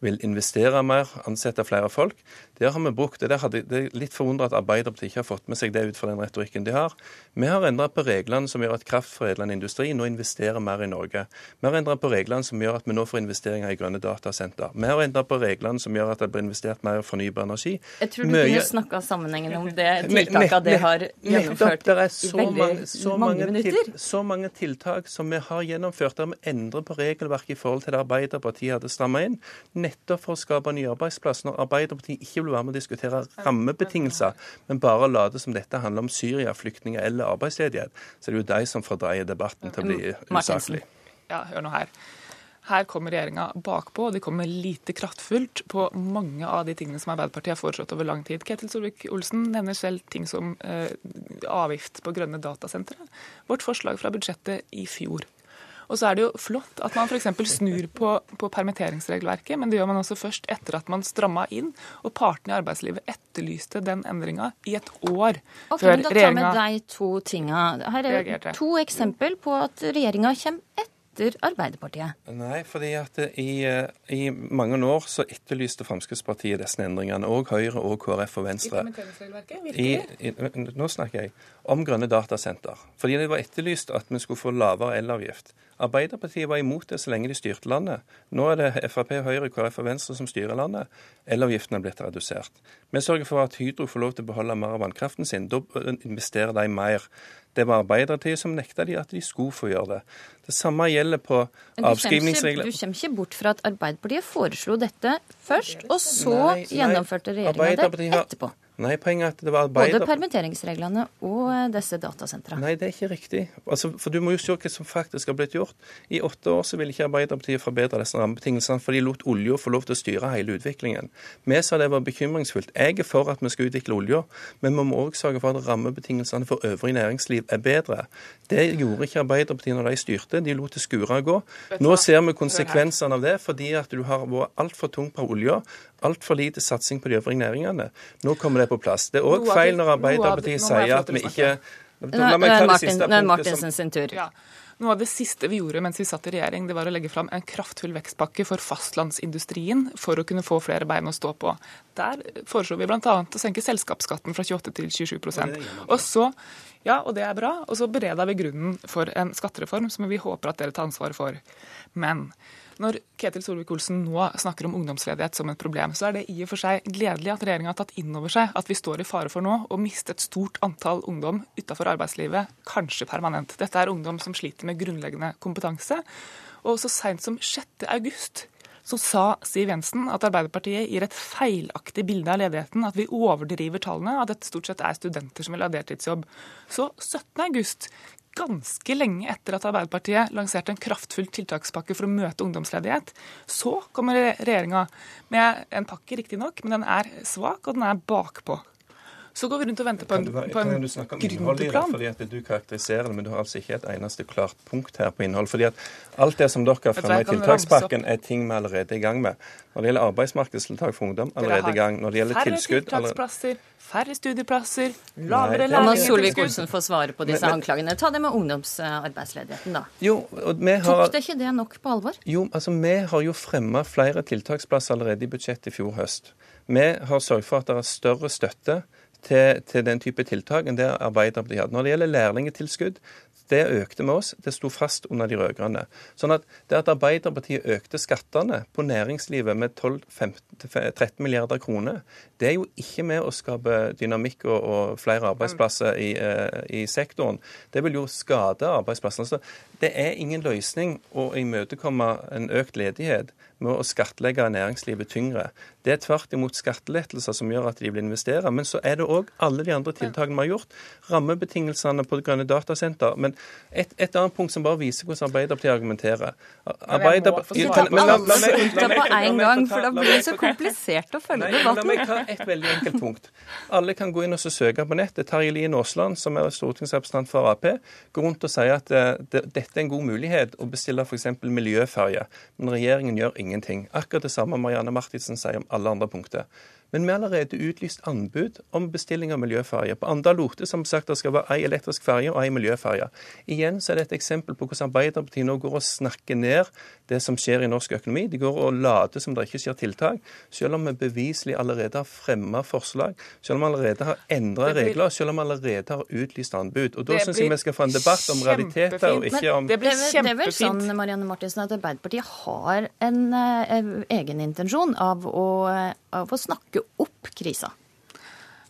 vil investere mer, ansette flere folk. Der har vi brukt det. Hadde, det er litt forundret at Arbeiderpartiet ikke har fått med seg det ut fra den retorikken de har. Vi har endret på reglene som gjør at kraftforedlende industri nå investerer mer i Norge. Vi har endret på reglene som gjør at vi nå får investeringer i grønne datasenter. Vi har endret på reglene som gjør at det blir investert mer i fornybar energi. Jeg tror du Møye... kunne snakka sammenhengen om det tiltaket det har gjennomført det er så i veldig mange, så mange, mange minutter. Til, så mange tiltak som vi har gjennomført der vi endrer på regelverket i forhold til det Arbeiderpartiet hadde stramma inn, nettopp for å skape nye arbeidsplasser. Når Arbeiderpartiet ikke vil være med å diskutere rammebetingelser, men bare late som dette handler om Syria-flyktninger eller arbeidsledighet, så er det jo de som fordreier debatten til å bli usaklig. Ja, hør nå her. Her kommer regjeringa bakpå, og de kommer lite kraftfullt på mange av de tingene som Arbeiderpartiet har foreslått over lang tid. Ketil Solvik-Olsen nevner selv ting som eh, avgift på grønne datasentre. Vårt forslag fra budsjettet i fjor og så er det jo flott at man f.eks. snur på, på, permitteringsregelverket, men det gjør man også først etter at man stramma inn. Og partene i arbeidslivet etterlyste den endringa i et år okay, før men da regjeringa tar med deg to tinga. Her er to eksempel på at regjeringa kommer etter Arbeiderpartiet? Nei, fordi at i, eh, i, mange år så etterlyste Fremskrittspartiet disse endringene. Og Høyre og KrF og Venstre. I, i, nå snakker jeg om grønne datasenter. Fordi det var etterlyst at vi skulle få lavere elavgift. Arbeiderpartiet var imot det så lenge de styrte landet. Nå er det Frp, Høyre, KrF og Venstre som styrer landet. Elavgiften er blitt redusert. Vi sørger for at Hydro får lov til å beholde mer av vannkraften sin. Da investerer de mer. Det var Arbeiderpartiet som nekta de at de skulle få gjøre det. Det samme gjelder på avskrivningsregler. Du kommer ikke bort fra at Arbeiderpartiet foreslo dette først, og så nei, gjennomførte regjeringa det etterpå. Nei, poenget er at det var Arbeider... Både permitteringsreglene og eh, disse datasentrene. Nei, det er ikke riktig. Altså, for Du må jo se hva som faktisk har blitt gjort. I åtte år så ville ikke Arbeiderpartiet forbedre disse rammebetingelsene, for de lot olja få lov til å styre hele utviklingen. Vi sa det var bekymringsfullt. Jeg er for at vi skal utvikle olja, men vi må òg sørge for at rammebetingelsene for øvrig næringsliv er bedre. Det gjorde ikke Arbeiderpartiet når de styrte. De lot det skure gå. Nå ser vi konsekvensene av det, fordi at du har vært altfor tung på olja altfor lite satsing på de øvrige næringene. Nå kommer det på plass. Det er òg feil når Arbeiderpartiet sier at vi ikke La meg ta det siste punktet. Martinsen sin tur. Ja. Noe av det siste vi gjorde mens vi satt i regjering, det var å legge fram en kraftfull vekstpakke for fastlandsindustrien for å kunne få flere bein å stå på. Der foreslo vi bl.a. å senke selskapsskatten fra 28 til 27% Og så, ja, og det er bra. Og så bereda vi grunnen for en skattereform som vi håper at dere tar ansvar for. Men når Ketil Solvik-Olsen nå snakker om ungdomsledighet som et problem, så er det i og for seg gledelig at regjeringa har tatt inn over seg at vi står i fare for nå å miste et stort antall ungdom utafor arbeidslivet, kanskje permanent. Dette er ungdom som sliter med grunnleggende kompetanse. Og så seint som 6. august så sa Siv Jensen at Arbeiderpartiet gir et feilaktig bilde av ledigheten, at vi overdriver tallene, at dette stort sett er studenter som vil ha deltidsjobb. Så 17. august ganske lenge etter at Arbeiderpartiet lanserte en kraftfull tiltakspakke for å møte ungdomsledighet. Så kommer regjeringa med en pakke, riktignok, men den er svak, og den er bakpå. Så går vi rundt og venter på en, på en kan du snakke om innholdet i det, fordi at Du karakteriserer det, men du har altså ikke et eneste klart punkt her på innhold. fordi at Alt det som dere har fremmet i tiltakspakken, er ting vi allerede er i gang med. Når det gjelder arbeidsmarkedstiltak for ungdom, allerede i gang. Når det gjelder Færre tilskudd Færre tiltaksplasser, færre studieplasser, lavere det- La. Solvik-Olsen få svare på disse Men- men- anklagene. Ta det med ungdomsarbeidsledigheten, da. Jo, og vi har... Tok det ikke det nok på alvor? Jo, altså Vi har jo fremma flere tiltaksplasser allerede i budsjettet i fjor høst. Vi har sørget for at det er større støtte til, til den type tiltak enn det Arbeiderpartiet hadde. Når det gjelder lærlingtilskudd, det økte med oss. Det sto fast under de rød-grønne. Sånn at det at Arbeiderpartiet økte skattene på næringslivet med 12-13 milliarder kroner, det er jo ikke med å skape dynamikk og, og flere arbeidsplasser i, eh, i sektoren. Det vil jo skade arbeidsplassene. Så det er ingen løsning å imøtekomme en økt ledighet med å skattlegge næringslivet tyngre. Det er tvert imot skattelettelser som gjør at de vil investere. Men så er det òg alle de andre tiltakene vi har gjort. Rammebetingelsene på grønne datasenter. Men et, et annet punkt som bare viser hvordan Arbeiderpartiet argumenterer. Arbeiderpartiet- Ta Men la- la- la alle punkter på én gang, for da blir det så komplisert å følge debatten. La meg ta et veldig enkelt punkt. Alle kan gå inn og søke på nettet. Terje Lien Aasland, som er stortingsrepresentant for Ap, går rundt og sier at eh, dette er en god mulighet å bestille f.eks. miljøferje. Men regjeringen gjør ingenting. Akkurat det samme Marianne Martinsen sier om alle andre punkter. Men vi har allerede utlyst anbud om bestilling av miljøferje. På Anda-Lote som sagt det skal være ei elektrisk ferge og ei miljøferge. Igjen så er det et eksempel på hvordan Arbeiderpartiet nå går og snakker ned det som skjer i norsk økonomi. De går og later som det ikke skjer tiltak, selv om vi beviselig allerede har fremmet forslag, selv om vi allerede har endra blir- regler, selv om vi allerede har utlyst anbud. Og Da syns jeg vi skal få en debatt om realiteter og ikke om Det blir kjempefint. Det er vel sånn Marianne Martinsen, at Arbeiderpartiet har en eh, egen intensjon av å, eh, av å snakke opp krisa.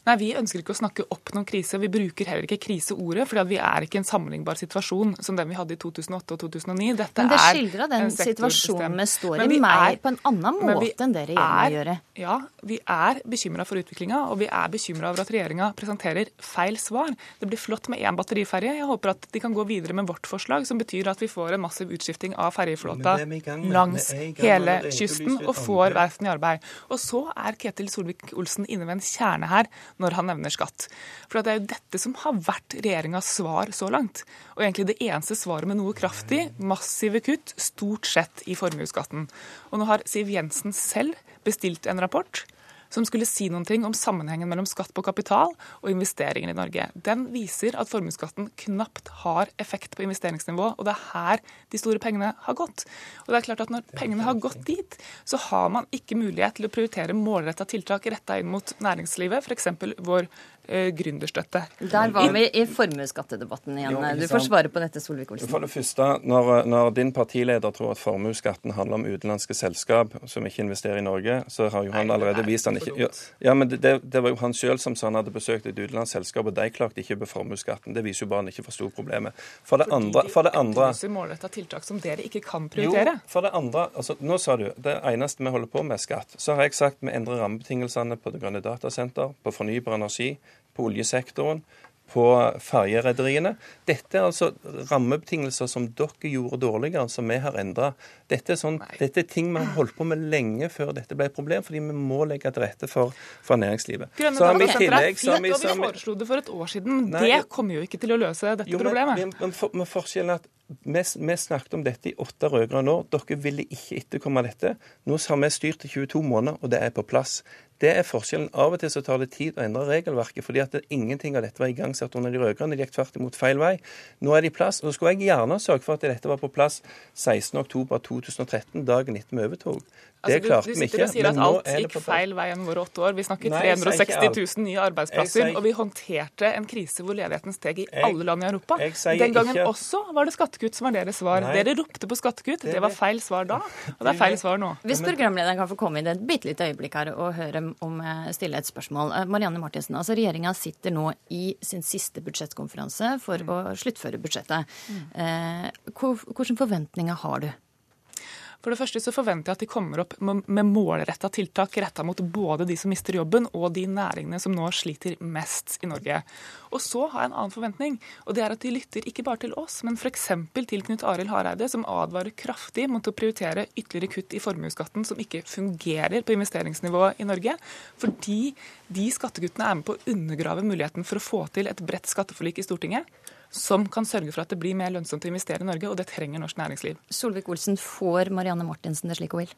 Nei, Vi ønsker ikke å snakke opp noen krise. Vi bruker heller ikke kriseordet, fordi vi er ikke i en sammenlignbar situasjon som den vi hadde i 2008 og 2009. Dette Men det er skildrer den situasjonen vi står i, mer er- på en annen måte enn det regjeringa er- gjør. Ja, vi er bekymra for utviklinga, og vi er bekymra over at regjeringa presenterer feil svar. Det blir flott med én batteriferje. Jeg håper at de kan gå videre med vårt forslag, som betyr at vi får en massiv utskifting av ferjeflåta er langs hele kysten, og får verftene i arbeid. Og så er Ketil Solvik-Olsen inne ved en kjerne her når han nevner skatt. For det er jo dette som har vært regjeringas svar så langt. Og egentlig det eneste svaret med noe kraft i. Massive kutt, stort sett i formuesskatten. Og nå har Siv Jensen selv bestilt en rapport som skulle si noen ting om sammenhengen mellom skatt på kapital og investeringer i Norge. Den viser at formuesskatten knapt har effekt på investeringsnivå, og det er her de store pengene har gått. Og det er klart at Når pengene har gått dit, så har man ikke mulighet til å prioritere målretta tiltak retta inn mot næringslivet, f.eks. vår gründerstøtte. Der var vi i formuesskattedebatten igjen. Jo, Du får svare på dette, Solvik-Olsen. For det første, når, når din partileder tror at formuesskatten handler om utenlandske selskap som ikke investerer i Norge, så har jo han allerede vist han ikke ja, men det, det, var jo han sjøl som sa han hadde besøkt et utenlandsk selskap, og de klarte ikke på formuesskatten. Det viser jo bare han ikke forsto problemet. For det andre, for det andre målretta tiltak som dere ikke kan prioritere. jo, for det andre, altså nå sa du det eneste vi holder på med er skatt. Så har jeg sagt vi endrer rammebetingelsene på det grønne datasenter, på fornybar energi, på oljesektoren, på ferjerederiene. Dette er altså rammebetingelser som dere gjorde dårligere, som vi har endra. Dette, sånn, dette er ting vi har holdt på med lenge før dette ble et problem, fordi vi må legge til rette for, for næringslivet. Grønne datasenter er fint, vi- og vi foreslo det for et år siden. Nei, det kommer jo ikke til å løse dette Jo, men, problemet. men, men, for, men forskjellen er at vi, snakket om dette i åtte rød-grønne år. Dere ville ikke etterkomme dette. Nå har vi styrt i 22 måneder, og det er på plass. Det er forskjellen. Av og til så tar det tid å endre regelverket, fordi at ingenting av dette var igangsatt under de rød-grønne. De gikk tvert imot feil vei. Nå er det i plass. Nå skulle jeg gjerne sørge for at dette var på plass 16.10.2013, dagen etter vi overtok. Det Altså, du- klarte du vi sitter ikke. og sier at alt gikk feil vei gjennom våre åtte år. Vi snakker Nei, jeg sier ikke 360 000 nye arbeidsplasser, sier- og vi håndterte en krise hvor ledigheten steg i Jeg- alle land i Europa. Den gangen ikke- også var det skattekutt som var deres svar. Nei. Dere ropte på skattekutt. Det Det var feil svar da, og det er feil svar nå. Hvis programlederen kan få komme inn et bitte lite øyeblikk her og høre om eh, stille et spørsmål. Eh, Marianne Martinsen, altså regjeringa sitter nå i sin siste budsjettkonferanse for å sluttføre budsjettet. Eh, Hvilke forventninger har du? For det første så forventer jeg at de kommer opp med målretta tiltak retta mot både de som mister jobben og de næringene som nå sliter mest i Norge. Og så har jeg en annen forventning, og det er at de lytter ikke bare til oss, men f.eks. til Knut Arild Hareide, som advarer kraftig mot å prioritere ytterligere kutt i formuesskatten som ikke fungerer på investeringsnivået i Norge, fordi de skattekuttene er med på å undergrave muligheten for å få til et bredt skatteforlik i Stortinget som kan sørge for at det blir mer lønnsomt å investere i Norge, og det trenger norsk næringsliv. Solvik-Olsen, får Marianne Martinsen det slik hun vil?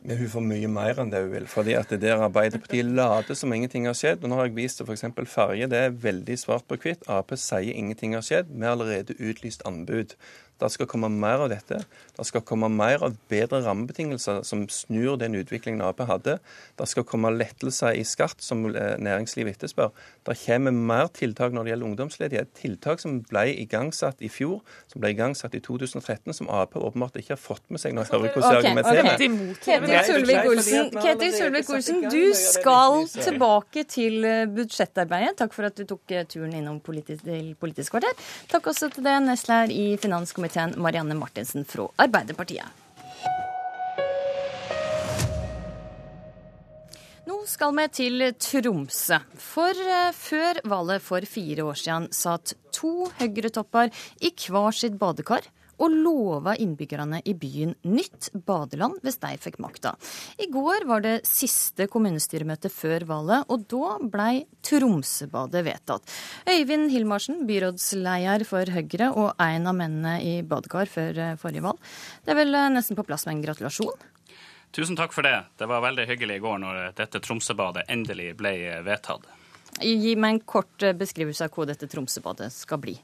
Men hun får mye mer enn det hun vil. fordi at det der Arbeiderpartiet later som ingenting har skjedd. og Nå har jeg vist til f.eks. ferje. Det er veldig svart på hvitt. Ap sier ingenting har skjedd. Vi har allerede utlyst anbud. Det skal komme mer av dette. Det skal komme mer av bedre rammebetingelser som snur den utviklingen Ap hadde. Det skal komme lettelser i skatt som eh, næringslivet etterspør. Det kommer mer tiltak når det gjelder ungdomsledighet. Tiltak som ble igangsatt i fjor, som ble igangsatt i 2013, som Ap åpenbart ikke har fått med seg når jeg hører hvordan okay. argumenterer. Ketil Solvik-Olsen, du skal tilbake til eh, budsjettarbeidet. Takk for at du tok eh, turen innom Politisk, Politisk kvarter. Takk også til deg, nestleder i finanskomiteen komiteen Marianne Martinsen fra Arbeiderpartiet. Nå skal vi til Tromsø. For eh, før valget for fire år siden satt to høyretopper i hver sitt badekar og lova innbyggerne i byen nytt badeland hvis de fikk makta. I går var det siste kommunestyremøte før valget, og da blei Tromsøbadet vedtatt. Øyvind Hilmarsen, byrådsleder for Høyre og en av mennene i badekar før eh, forrige valg. Det er vel eh, nesten på plass med en gratulasjon? Tusen takk for det. Det var veldig hyggelig i går når dette Tromsøbadet endelig ble eh, vedtatt. Gi meg en kort beskrivelse av hva dette Tromsøbadet skal bli.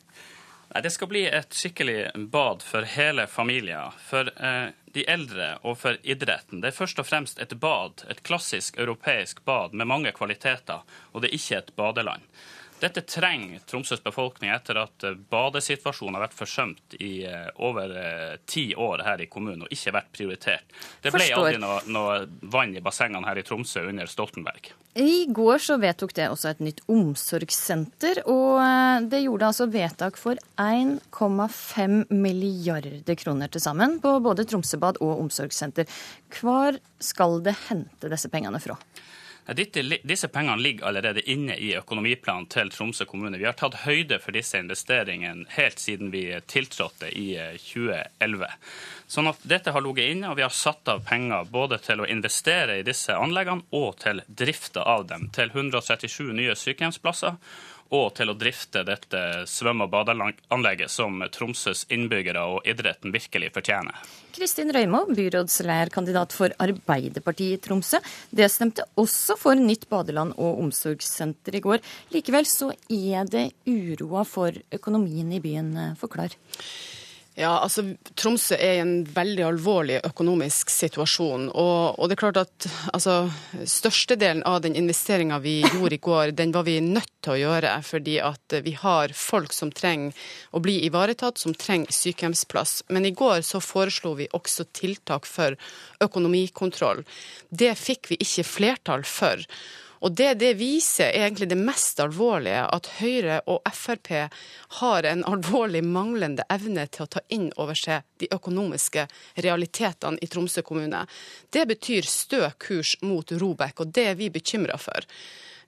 Nei, Det skal bli et skikkelig bad for hele familien. For eh, de eldre og for idretten. Det er først og fremst et bad, et klassisk europeisk bad med mange kvaliteter, og det er ikke et badeland. Dette trenger Tromsøs befolkning etter at eh, badesituasjonen har vært forsømt i eh, over eh, ti år her i kommunen og ikke vært prioritert. Det ble Forstår. aldri noe, noe, vann i bassengene her i Tromsø under Stoltenberg. I går så vedtok det også et nytt omsorgssenter, og det gjorde altså vedtak for 1,5 milliarder kroner til sammen på både Tromsøbad og omsorgssenter. Hvor skal det hente disse pengene fra? Disse pengene ligger allerede inne i økonomiplanen til Tromsø kommune. Vi har tatt høyde for disse investeringene helt siden vi tiltrådte i 2011. Eh, sånn at dette har ligget inne, og vi har satt av penger både til å investere i disse anleggene og til drifta av dem. Til 137 nye sykehjemsplasser og til å drifte dette svømme- og badeanlegget som Tromsøs innbyggere og idretten virkelig fortjener. Kristin Røymo, byrådslederkandidat for Arbeiderpartiet i Tromsø. Det stemte også for nytt badeland og omsorgssenter i går. Likevel så er det uroa for økonomien i byen. Forklar. Ja, altså Tromsø er i en veldig alvorlig økonomisk situasjon. Og, og det er klart at altså, Størstedelen av den investeringa vi gjorde i går, den var vi nødt til å gjøre. Fordi at vi har folk som trenger å bli ivaretatt, som trenger sykehjemsplass. Men i går så foreslo vi også tiltak for økonomikontroll. Det fikk vi ikke flertall for. Og det det viser, er egentlig det mest alvorlige, at Høyre og Frp har en alvorlig manglende evne til å ta inn over seg de økonomiske realitetene i Tromsø kommune. Det betyr stø kurs mot Robek, og det er vi bekymra for.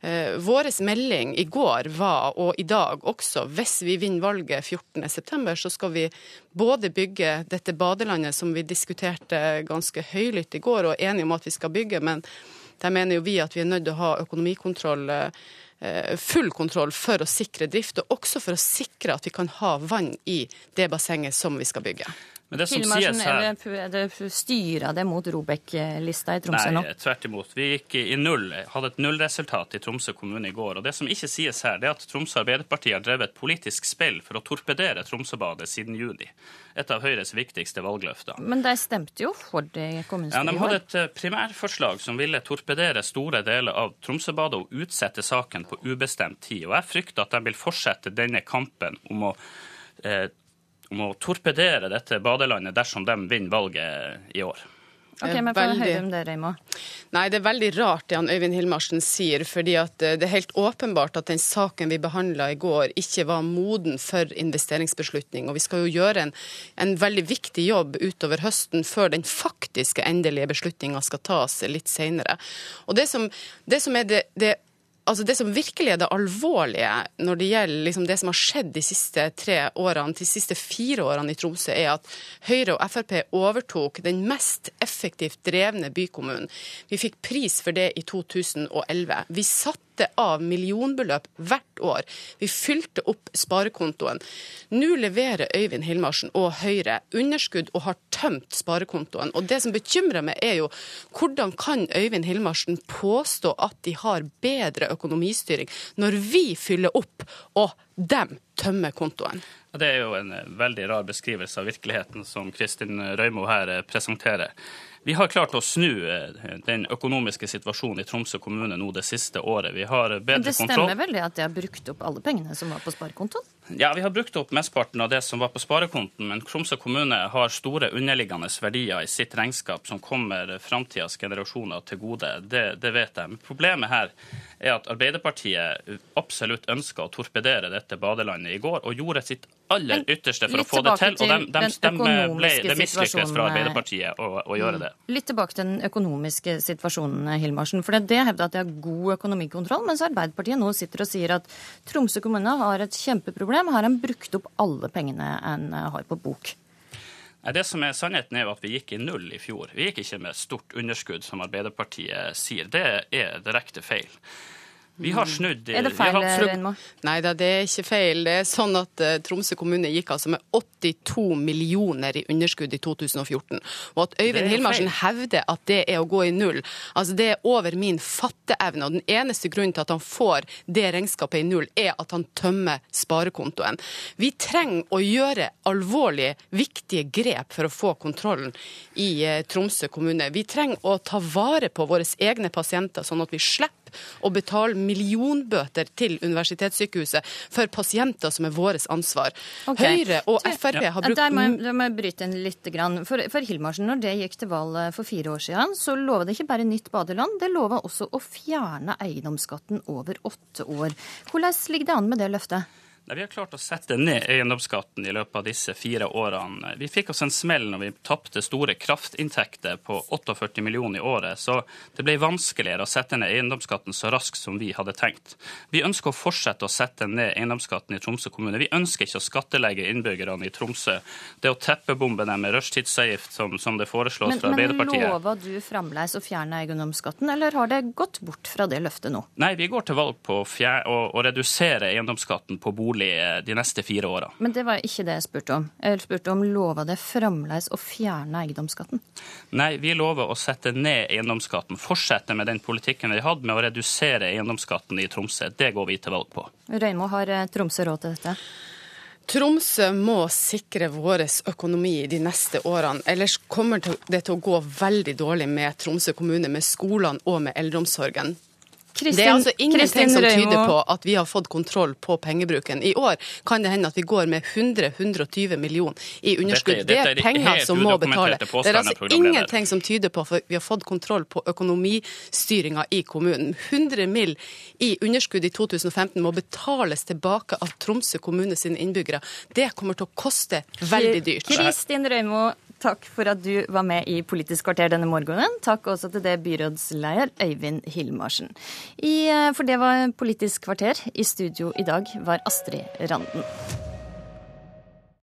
Eh, Vår melding i går var, og i dag også, hvis vi vinner valget 14.9, så skal vi både bygge dette badelandet som vi diskuterte ganske høylytt i går, og er enige om at vi skal bygge. men der mener jo vi at vi er nødt til å ha økonomikontroll eh, full kontroll for å sikre drift, og også for å sikre at vi kan ha vann i det bassenget som vi skal bygge. Men det som sies her... Er styrer det mot Robek-lista i Tromsø nå? Nei, tvert imot. Vi gikk i null, hadde et nullresultat i Tromsø kommune i går. Og det som ikke sies her, det er at Tromsø Arbeiderparti har drevet et politisk spill for å torpedere Tromsøbadet siden juni. Et av Høyres viktigste valgløfter. Men de stemte jo for det i kommunestyret ja, De hadde et eh, primærforslag som ville torpedere store deler av Tromsøbadet og utsette saken på ubestemt tid. Og jeg frykter at de vil fortsette denne kampen om å eh, om å torpedere dette badelandet dersom de vinner valget i år. Ok, men få veldig... høre om det, Reimo. Nei, det er veldig rart det han Øyvind Hilmarsen sier. fordi at eh, det er helt åpenbart at den saken vi behandla i går, ikke var moden for investeringsbeslutning. Og vi skal jo gjøre en, en veldig viktig jobb utover høsten før den faktiske endelige beslutninga skal tas litt senere. Og det som, det som er det, det altså det som virkelig er det alvorlige når det gjelder liksom det som har skjedd de siste tre årene, de siste fire årene i Tromsø, er at Høyre og Frp overtok den mest effektivt drevne bykommunen. Vi fikk pris for det i 2011. Vi satt satte av millionbeløp hvert år. Vi fylte opp sparekontoen. Nå leverer Øyvind Hilmarsen og Høyre underskudd og har tømt sparekontoen. Og det som bekymrer meg, er jo hvordan kan Øyvind Hilmarsen påstå at de har bedre økonomistyring, når vi fyller opp og dem tømmer kontoen? Det er jo en veldig rar beskrivelse av virkeligheten som Kristin Røymo her presenterer. Vi har klart å snu eh, den økonomiske situasjonen i Tromsø kommune nå det siste året. Vi har bedre kontroll. Men Det stemmer vel det at de har brukt opp alle pengene som var på sparekontoen? Ja, vi har brukt opp mesteparten av det som var på sparekonten, men Tromsø kommune har store underliggende verdier i sitt regnskap som kommer framtidas generasjoner til gode. Det, det vet jeg. Men problemet her er at Arbeiderpartiet absolutt ønska å torpedere dette badelandet i går, og gjorde sitt aller ytterste for å få det til. Og de, de, de ble, det mislykkes fra Arbeiderpartiet å, å, gjøre det. Litt tilbake til den økonomiske situasjonen, Hilmarsen. For det hevder at de har god økonomikontroll, mens Arbeiderpartiet nå sitter og sier at Tromsø kommune har et kjempeproblem. Har en brukt opp alle pengene en har på bok? Det som er Sannheten er jo at vi gikk i null i fjor. Vi gikk ikke med stort underskudd, som Arbeiderpartiet sier. Det er direkte feil. Vi har snudd Er det feil, Rønmo? Nei da, det er ikke feil. Det er sånn at uh, Tromsø kommune gikk altså med 82 millioner i underskudd i 2014. Og at Øyvind Hilmarsen hevder at det er å gå i null, altså det er over min fatteevne. Og den eneste grunnen til at han får det regnskapet i null, er at han tømmer sparekontoen. Vi trenger å gjøre alvorlige, viktige grep for å få kontrollen i uh, Tromsø kommune. Vi trenger å ta vare på våre egne pasienter, sånn at vi slipper å betale millionbøter til universitetssykehuset for pasienter som er vårt ansvar. Okay. Høyre og Frp har brukt Der må jeg, der må jeg bryte inn litt. For, for Hilmarsen, når det gikk til valg for fire år siden, så lovet det ikke bare nytt badeland, det lovet også å fjerne eiendomsskatten over åtte år. Hvordan ligger det an med det løftet? Nei, Vi har klart å sette ned eiendomsskatten i løpet av disse fire årene. Vi fikk oss en smell når vi tapte store kraftinntekter på 48 millioner i året, så det ble vanskeligere å sette ned eiendomsskatten så raskt som vi hadde tenkt. Vi ønsker å fortsette å sette ned eiendomsskatten i Tromsø kommune. Vi ønsker ikke å skattelegge innbyggerne i Tromsø. Det å teppebombe dem med rushtidsavgift, som, som, det foreslås men, fra Arbeiderpartiet Men lover du fremdeles å fjerne eiendomsskatten, eller har det gått bort fra det løftet nå? Nei, vi går til valg på å, å redusere eiendomsskatten på bolig bolig de neste fire åra. Men det var ikke det jeg spurte om. Jeg spurte om lova det fremdeles å fjerne eiendomsskatten? Nei, vi lover å sette ned eiendomsskatten. Fortsette med den politikken vi hadde med å redusere eiendomsskatten i Tromsø. Det går vi til valg på. Røymo, har eh, Tromsø råd til dette? Tromsø må sikre vår økonomi de neste årene. Ellers kommer det til å gå veldig dårlig med Tromsø kommune, med skolene og med eldreomsorgen. Kristin, det er altså ingenting som tyder på at vi har fått kontroll på pengebruken. I år kan det hende at vi går med 100-120 millioner i underskudd. Dette, dette det er penger som må betale. Det er altså ingenting som tyder på at vi har fått kontroll på økonomistyringa i kommunen. 100 mill. i underskudd i 2015 må betales tilbake av Tromsø kommune sine innbyggere. Det kommer til å koste veldig dyrt. Kristin Røymo, Takk for at du var med i Politisk kvarter denne morgenen. Takk også til det byrådsleder Øyvind Hilmarsen. I, eh, for det var Politisk kvarter. I studio i dag var Astrid Randen.